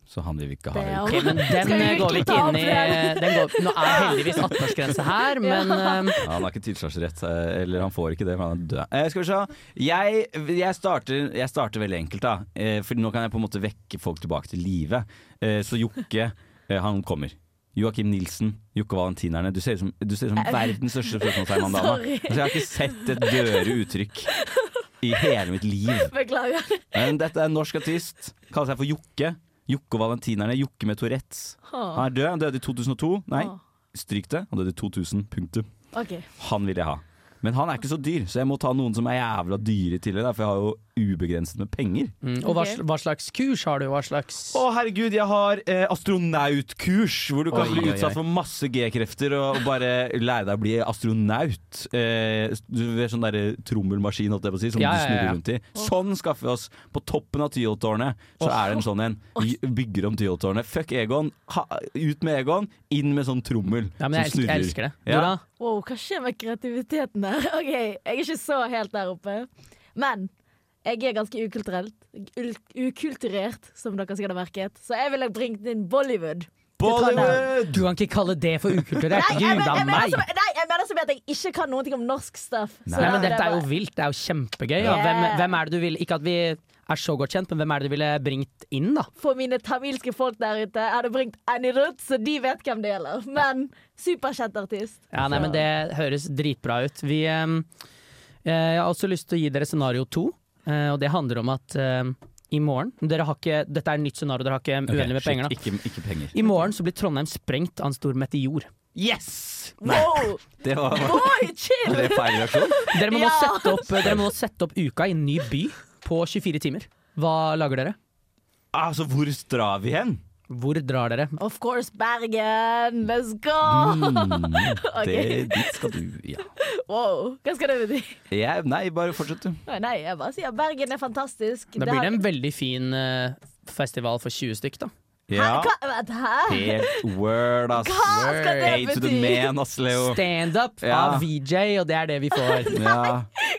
så han vil vi ikke ha. i Okay, men den eh, går vi ikke inn i. den? Den går, nå er heldigvis 18-årsgrense her, men eh, Ja, han har ikke tilsvarsrett, eh, eller han får ikke det, for han er død. Eh, skal vi se. Jeg, jeg, starter, jeg starter veldig enkelt, da. Eh, for nå kan jeg på en måte vekke folk tilbake til live. Eh, så Jokke, eh, han kommer. Joakim Nilsen, Jokke Valentinerne. Du ser ut som, du ser ut som verdens største spørsmålstegn, Mandana. Altså, jeg har ikke sett et dødere uttrykk i hele mitt liv. Beklager. Men dette er en norsk artist. Kaller seg for Jokke. Jokke og Valentinerne. Jokke med Tourettes. Han er død. Han døde i 2002. Nei, stryk det. Han døde i 2000. Punktum. Okay. Han vil jeg ha. Men han er ikke så dyr, så jeg må ta noen som er jævla dyre i tillegg. For jeg har jo ubegrenset med penger. mm, Og hva, hva slags kurs har du? Hva slags Å herregud, jeg har eh, astronautkurs, hvor du kan Oi, bli utsatt oi. for masse G-krefter og, og bare lære deg å bli astronaut. Eh, du vet sånn derre trommelmaskin, holdt jeg på å si, som Ja, du snurrer ja, ja. rundt i. Sånn skaffer vi oss. På toppen av Tyholttårnet så er det en sånn en. Bygger om Tyholttårnet. Fuck Egon. Ha, ut med Egon, inn med sånn trommel Ja, men jeg som snurrer. jeg elsker det. Ja. Wow, hva skjer med kreativiteten der? OK, jeg er ikke så helt der oppe. Men jeg er ganske ukulturelt. ul- Ukulturert, som dere sikkert har merket. Så jeg ville bringt inn Bollywood. Bollywood! Du kan ikke kalle det for ukulturert. Gud a meg! nei, jeg mener som at jeg ikke kan ting om norsk stuff. Så Nei, men dette er jo vilt. Det er jo kjempegøy. Ja. Yeah. Hvem, hvem er det du vil Ikke at vi er så godt kjent, men hvem er det du ville bringt inn, da? For mine tamilske folk der ute jeg hadde bringt Anirudh, så de vet hvem det gjelder. Men superkjent artist. Ja, nei, men Det høres dritbra ut. Vi, ehm, eh, jeg har også lyst til å gi dere scenario to, og det handler om at eh, i morgen dere har ikke, Dette er et nytt scenario, dere har ikke uendelig med penger. da Ikke, ikke penger. I morgen så blir Trondheim sprengt av en stor meteor. Yes! Wow! Det var Boy, chill! Det feil reaksjon? Dere må, Ja. sette opp, dere må sette opp uka i en ny by på 24 timer. Hva lager dere? Altså, hvor drar vi hen? Hvor drar dere? Of course, Bergen! Let's go! Mm, okay. det, dit skal du, ja. Wow, hva skal det bety? Jeg, nei, bare fortsett, du. Nei, jeg bare sier Bergen er fantastisk. Da blir det en veldig fin eh, festival for 20 stykk, da. Ja. Hva? Hæ? Helt word, ass. Hva skal det A to the bety? man, ass, Leo. Standup Ja. av VJ, og det er det vi får. Ja.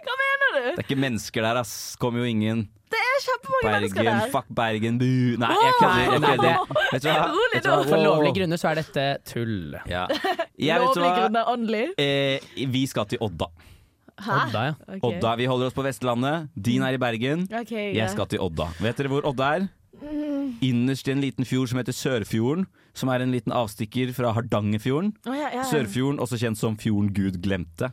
Hva mener du? Det er ikke mennesker der, ass. Kommer jo ingen. Det er kjempemange mennesker Bergen, der. fuck Bergen, bu. Nei, jeg kødder. Jeg kødder. Vet du hva? Rolig Vet du hva? For lovlige grunner så er dette tull. Ja. Jeg vet du Lovlig hva? grunner åndelig. Eh, vi skal til Odda. Hæ? Odda, ja. Ok. Odda, Vi holder oss på Vestlandet. Din er i Bergen. Ok, Jeg greit. skal til Odda. Vet dere hvor Odda er? Mm. Innerst i en liten fjord som heter Sørfjorden. Som er en liten avstikker fra Hardangerfjorden. Å, ja, ja, ja. Sørfjorden, også kjent som Fjorden Gud glemte.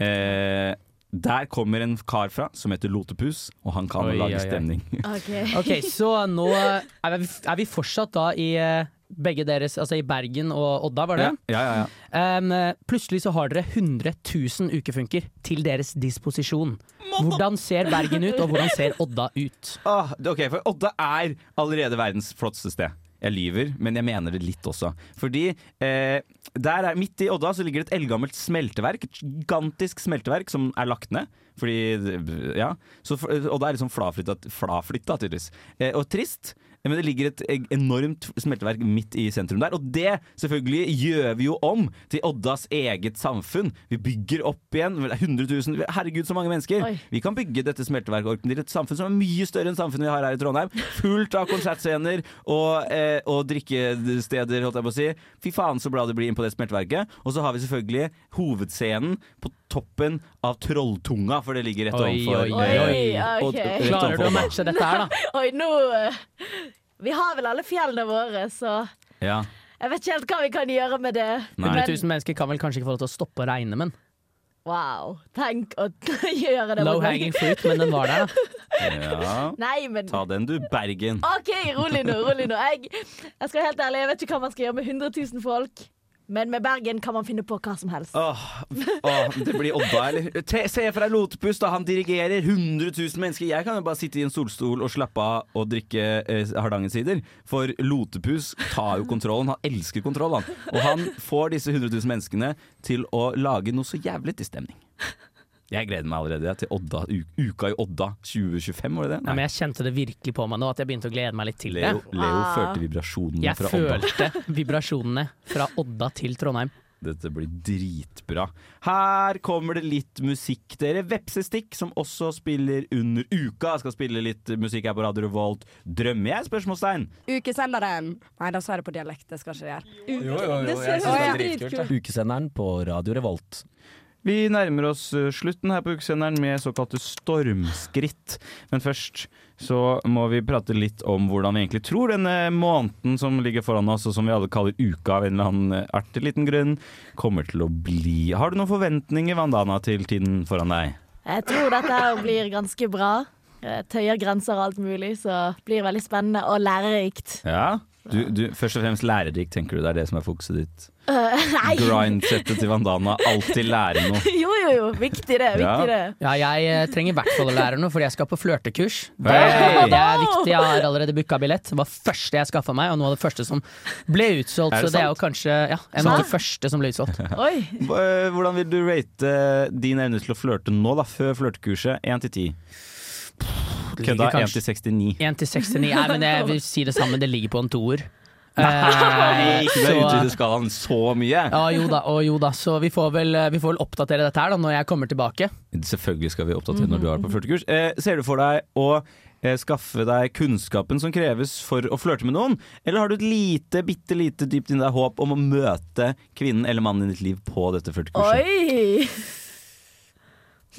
Eh, der kommer en kar fra som heter Lotepus, og han kan Oi, lage oi, oi. stemning. Ok. Ok, så nå er vi, er vi fortsatt da i eh, begge deres, altså i Bergen og Odda, var det? Ja, ja, ja. Um, plutselig så har dere 100 000 ukefunker til deres disposisjon. Hvordan ser Bergen ut, og hvordan ser Odda ut? Ah, ok, for Odda er allerede verdens flotteste sted. Jeg lyver, men jeg mener det litt også. Fordi eh, der er, midt i Odda så ligger det et eldgammelt smelteverk. Et gigantisk smelteverk som er lagt ned. Fordi, ja så Odda er liksom flaflytta, flaflytta tydeligvis. Eh, og trist. Men det ligger et e- enormt smelteverk midt i sentrum der. Og det selvfølgelig gjør vi jo om til Oddas eget samfunn. Vi bygger opp igjen. 100 000 Herregud, så mange mennesker. Oi. Vi kan bygge dette smelteverket til et samfunn som er mye større enn samfunnet vi har her i Trondheim. Fullt av konsertscener og, eh, og drikkesteder, holdt jeg på å si. Fy faen så bra det blir inn på det smelteverket. Og så har vi selvfølgelig hovedscenen på toppen av Trolltunga, for det ligger rett Oi, overfor. oi, oi, oi. og- Ok. rett Klarer du å matche dette her, da? Oi, nå eh, Vi har vel alle fjellene våre, så Ja. jeg vet ikke helt hva vi kan gjøre med det. 100 000 mennesker kan vel kanskje ikke få lov til å stoppe å regne, men Wow. Tenk å gjøre det. low hanging fruit, men den var der, da. ja. Nei, men Ta den du, Bergen. OK, rolig nå. rolig nå jeg, jeg skal være helt ærlig, jeg vet ikke hva man skal gjøre med 100 000 folk. Men med Bergen kan man finne på hva som helst. Åh, åh, det blir Odda, eller? Te, se for deg Lotepus, da. Han dirigerer 100 000 mennesker. Jeg kan jo bare sitte i en solstol og slappe av og drikke eh, Hardangersider. For Lotepus tar jo kontrollen. Han elsker kontroll, han. Og han får disse 100 000 menneskene til å lage noe så jævlig til stemning. Jeg gleder meg allerede ja, til Odda, uka i Odda 2025, var det det? Nei, men jeg kjente det virkelig på meg nå, at jeg begynte å glede meg litt til det. Leo, ah. følte vibrasjonene Jeg fra Odda. Jeg følte vibrasjonene fra Odda til Trondheim. Dette blir dritbra. Her kommer det litt musikk, dere. Vepsestikk, som også spiller under uka, Jeg skal spille litt musikk her på Radio Revolt. Drømmer jeg? Spørsmålstegn. Ukesenderen. Nei, da sa jeg det på dialekt. Det skal ikke gjøre. Jo, jo, jo, jeg synes det er dritkult. Ukesenderen på Radio Revolt. Vi nærmer oss eh, slutten her på ukesenderen med såkalte stormskritt. Men først så må vi prate litt om hvordan vi egentlig tror denne måneden som ligger foran oss, og som vi alle kaller uka av en eller annen eh, artig liten grunn, kommer til å bli. Har du noen forventninger, Vandana, til tiden foran deg? Jeg tror dette blir ganske bra. Jeg Tøyer grenser og alt mulig, så det blir veldig spennende og lærerikt. Ja? Du, du, først og fremst lærerik, tenker du. Det er det som er fokuset ditt. Uh, nei! Grind-settet til Vandana. Alltid lære noe. Jo, jo, jo. Viktig det. Viktig det. Ja, jeg eh, trenger i hvert fall å lære noe, fordi jeg skal på flørtekurs. Det, Hey! det er viktig. Jeg har allerede booka billett. Det var første jeg skaffa meg, og noe av det første som ble utsolgt. Det så det er jo kanskje ja, en av de første som ble utsolgt. Oi. Eh, Hvordan vil du rate din evne til å flørte nå, da, før flørtekurset? 1 til 10. Kødda. 1 til 69. 1 til 69. Nei, men jeg vil si det samme. Det ligger på en toer. Nei, Eh, ikke så- utvide skalaen så mye. Ja, jo da, og jo da. Så vi får vel, vi får vel oppdatere dette her da når jeg kommer tilbake. Selvfølgelig skal vi oppdatere når du er på flørtekurs. Eh, ser du for deg å eh, skaffe deg kunnskapen som kreves for å flørte med noen, eller har du et lite, bitte lite dypt inni deg håp om å møte kvinnen eller mannen i ditt liv på dette flørtekurset? Oi!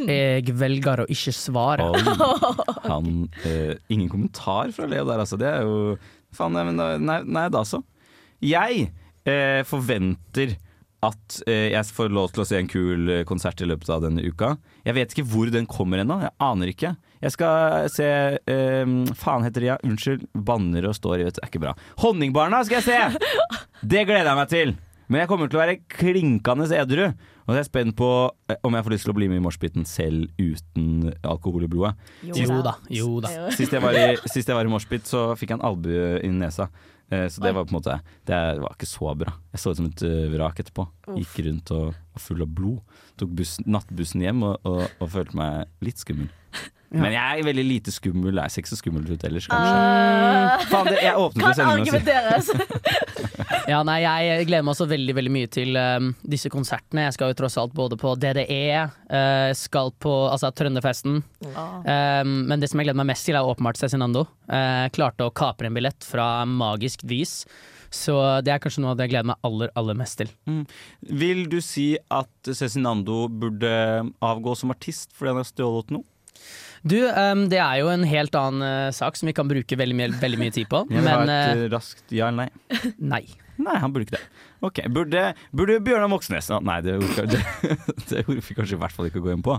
Jeg velger å ikke svare. Oi. Han, eh, ingen kommentar fra Leo der, altså. Det er jo Faen, nei, nei, nei da så. Jeg eh, forventer at eh, jeg får lov til å se en kul eh, konsert i løpet av denne uka. Jeg vet ikke hvor den kommer ennå. Jeg aner ikke. Jeg skal se eh, Faen heter de, ja. Unnskyld. Banner og står i, vet du. Det er ikke bra. Honningbarna skal jeg se! Det gleder jeg meg til. Men jeg kommer til å være klinkende edru. Og så er jeg spent på eh, om jeg får lyst til å bli med i moshpiten selv uten alkohol i blodet. Jo da, jo da. Sist jeg var i, sist jeg var i moshpit, så fikk jeg en albue i nesa. Eh, Så det var på en måte Det var ikke så bra. Jeg så ut som et eh, vrak etterpå. Gikk rundt og var full av blod. Tok bussen, nattbussen hjem og, og, og følte meg litt skummel. Men jeg er veldig lite skummel. Jeg ser ikke så skummel ut ellers, kanskje. Uh, Faen, det, jeg åpnet sendingen og argumenteres. Ja, nei, jeg gleder meg også veldig veldig mye til um, disse konsertene. Jeg skal jo tross alt både på DDE, uh, skal på altså, Trønderfesten. Um, men det som jeg gleder meg mest til, er åpenbart Cezinando. Uh, klarte å kapre en billett fra magisk vis. Så det er kanskje noe av det jeg gleder meg aller, aller mest til. Mm. Vil du si at Cezinando burde avgå som artist fordi han har stjålet noe? Du, um, det er jo en helt annen uh, sak som vi kan bruke veldig, mye- veldig mye tid på. Jeg vil men ha et uh, raskt ja eller nei. nei. Nei, han burde ikke det. Ok, Burde, burde Bjørnar Moxnes Nei, det orker vi kanskje i hvert fall ikke å gå inn på.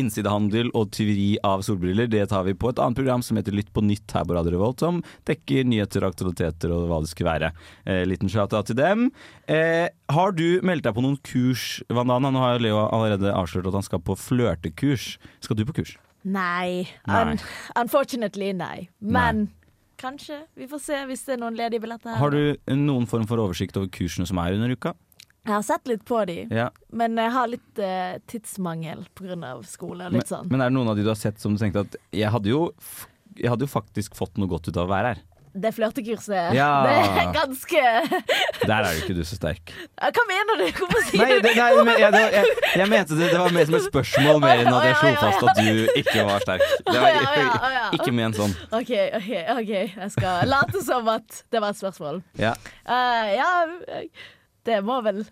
Innsidehandel og tyveri av solbriller Det tar vi på et annet program som heter Lytt på nytt her på Radio Revolt, som dekker nyheter, aktualiteter og hva det skulle være. Eh, liten shout-out til dem. Eh, har du meldt deg på noen kurs, Vandana? Nå har Leo allerede avslørt at han skal på flørtekurs. Skal du på kurs? Nei. Nei. Un unfortunately, nei. Men kanskje. Vi får se hvis det er noen ledige billetter her. Har du noen form for oversikt over kursene som er under uka? Jeg har sett litt på de, Ja. men jeg har litt uh, tidsmangel pga. skole litt Men, sånn. men er det noen av de du har sett som du tenkte at jeg hadde jo, jeg hadde jo faktisk fått noe godt ut av å være her? Det flørtekurset, Ja. det er ganske Der er jo ikke du så sterk. Hva mener du? Hvorfor sier Nei, det, nei men jeg, det var- jeg, jeg mente det, det var mer som et spørsmål mer enn at jeg slo fast at du ikke var sterk. Det var ikke, ikke ment sånn. OK, OK, ok, jeg skal late som at det var et spørsmål. Ja. Uh, ja, det må vel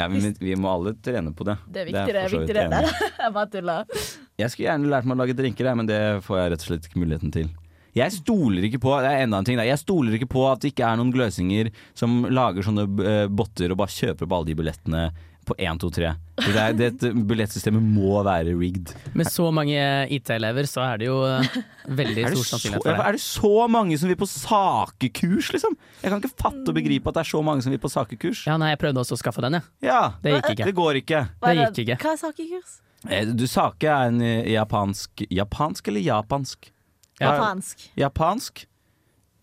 Ja, vi, vi må alle trene på det. Det er viktig, det. er viktig det. enig Jeg bare tuller. Jeg skulle gjerne lært meg å lage drinker, men det får jeg rett og slett ikke muligheten til. Jeg stoler ikke på Det er enda en ting der, Jeg stoler ikke på at det ikke er noen gløsinger som lager sånne eh, botter og bare kjøper opp alle de billettene på 1, 2, 3. Det er, det, billettsystemet må være rigged. Med så mange IT-elever så er det jo uh, veldig Er stor sannsynlighet for det. er det så mange som vil på sakekurs, liksom? Jeg kan ikke fatte og begripe at det er så mange som vil på sakekurs. Ja, nei, jeg prøvde også å skaffe den, jeg. Ja, Det gikk ikke. Det går ikke. Det gikk ikke. Hva er sakekurs? Eh, Du, sake er en eh, japansk Japansk eller japansk? Japansk. Japansk.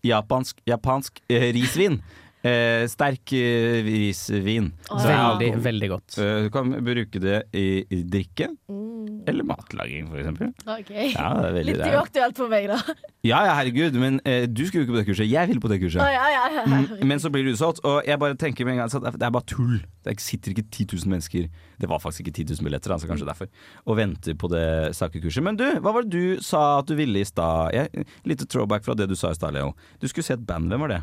Japansk, japansk eh, risvin. Eh, sterk eh, risvin. Så ja. Veldig, veldig godt. eh, du kan bruke det i, i drikke. Mm. Eller matlaging, for eksempel. OK. Ja, det er veldig Litt det er- uaktuelt for meg, da. Ja, ja, herregud, men eh, du skulle jo ikke på det kurset. Jeg ville på det kurset. Å, ja, ja, ja. Mm, Men så blir det utsolgt, og jeg bare tenker med en gang at det er bare tull. Det sitter ikke 10 000 mennesker Det var faktisk ikke 10 000 billetter, altså kanskje derfor. Og venter på det sakekurset. Men du, hva var det du sa at du ville i stad? Jeg- Lite throwback fra det du sa i stad, Leo. Du skulle se et band. Hvem var det?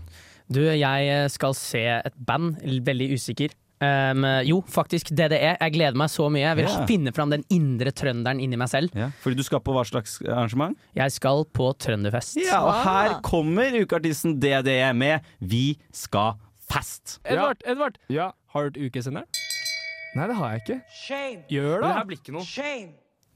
Du, jeg skal se et band, veldig usikker. Um, jo, faktisk DDE. Jeg gleder meg så mye. Jeg vil yeah. finne fram den indre trønderen inni meg selv. Fordi du skal på hva slags arrangement? Jeg skal på Trønderfest. Ja, og her kommer ukeartisten DDE med Vi skal fest. Edvard, Edvard. Ja. Har du hørt Ukesenderen? Nei, det har jeg ikke. Gjør det. Det her blir ikke noe.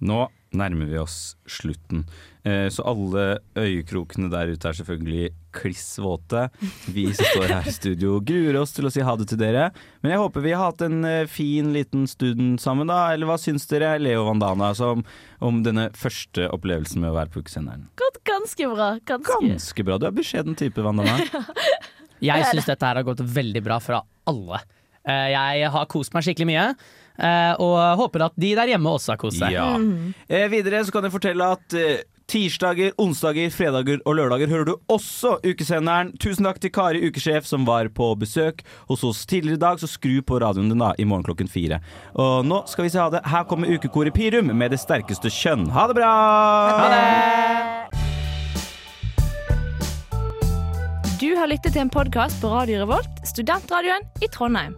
Nå nærmer vi oss slutten. Eh, Så alle øyekrokene der ute er selvfølgelig kliss våte. Vi som står her i studio gruer oss til å si ha det til dere. Men jeg håper vi har hatt en eh, fin liten stund sammen, da. Eller hva syns dere, Leo Vandana, som, om denne første opplevelsen med å være på ukesenderen? Gått ganske bra. Ganske. Ganske bra. Du er beskjeden type, Vandana. Jeg syns dette her har gått veldig bra fra alle. Eh, Jeg har kost meg skikkelig mye, og håper at de der hjemme også har kost seg. Ja. Eh, videre så kan jeg fortelle at eh, tirsdager, onsdager, fredager og lørdager hører du også ukesenderen. Tusen takk til Kari Ukesjef som var på besøk hos oss tidligere i dag, så skru på radioen din da i morgen klokken fire. Og nå skal vi si ha det. Her kommer ukekoret Pirum med det sterkeste kjønn. Ha det bra! Ha det! Du har lyttet til en podkast på Radio Revolt, studentradioen i Trondheim.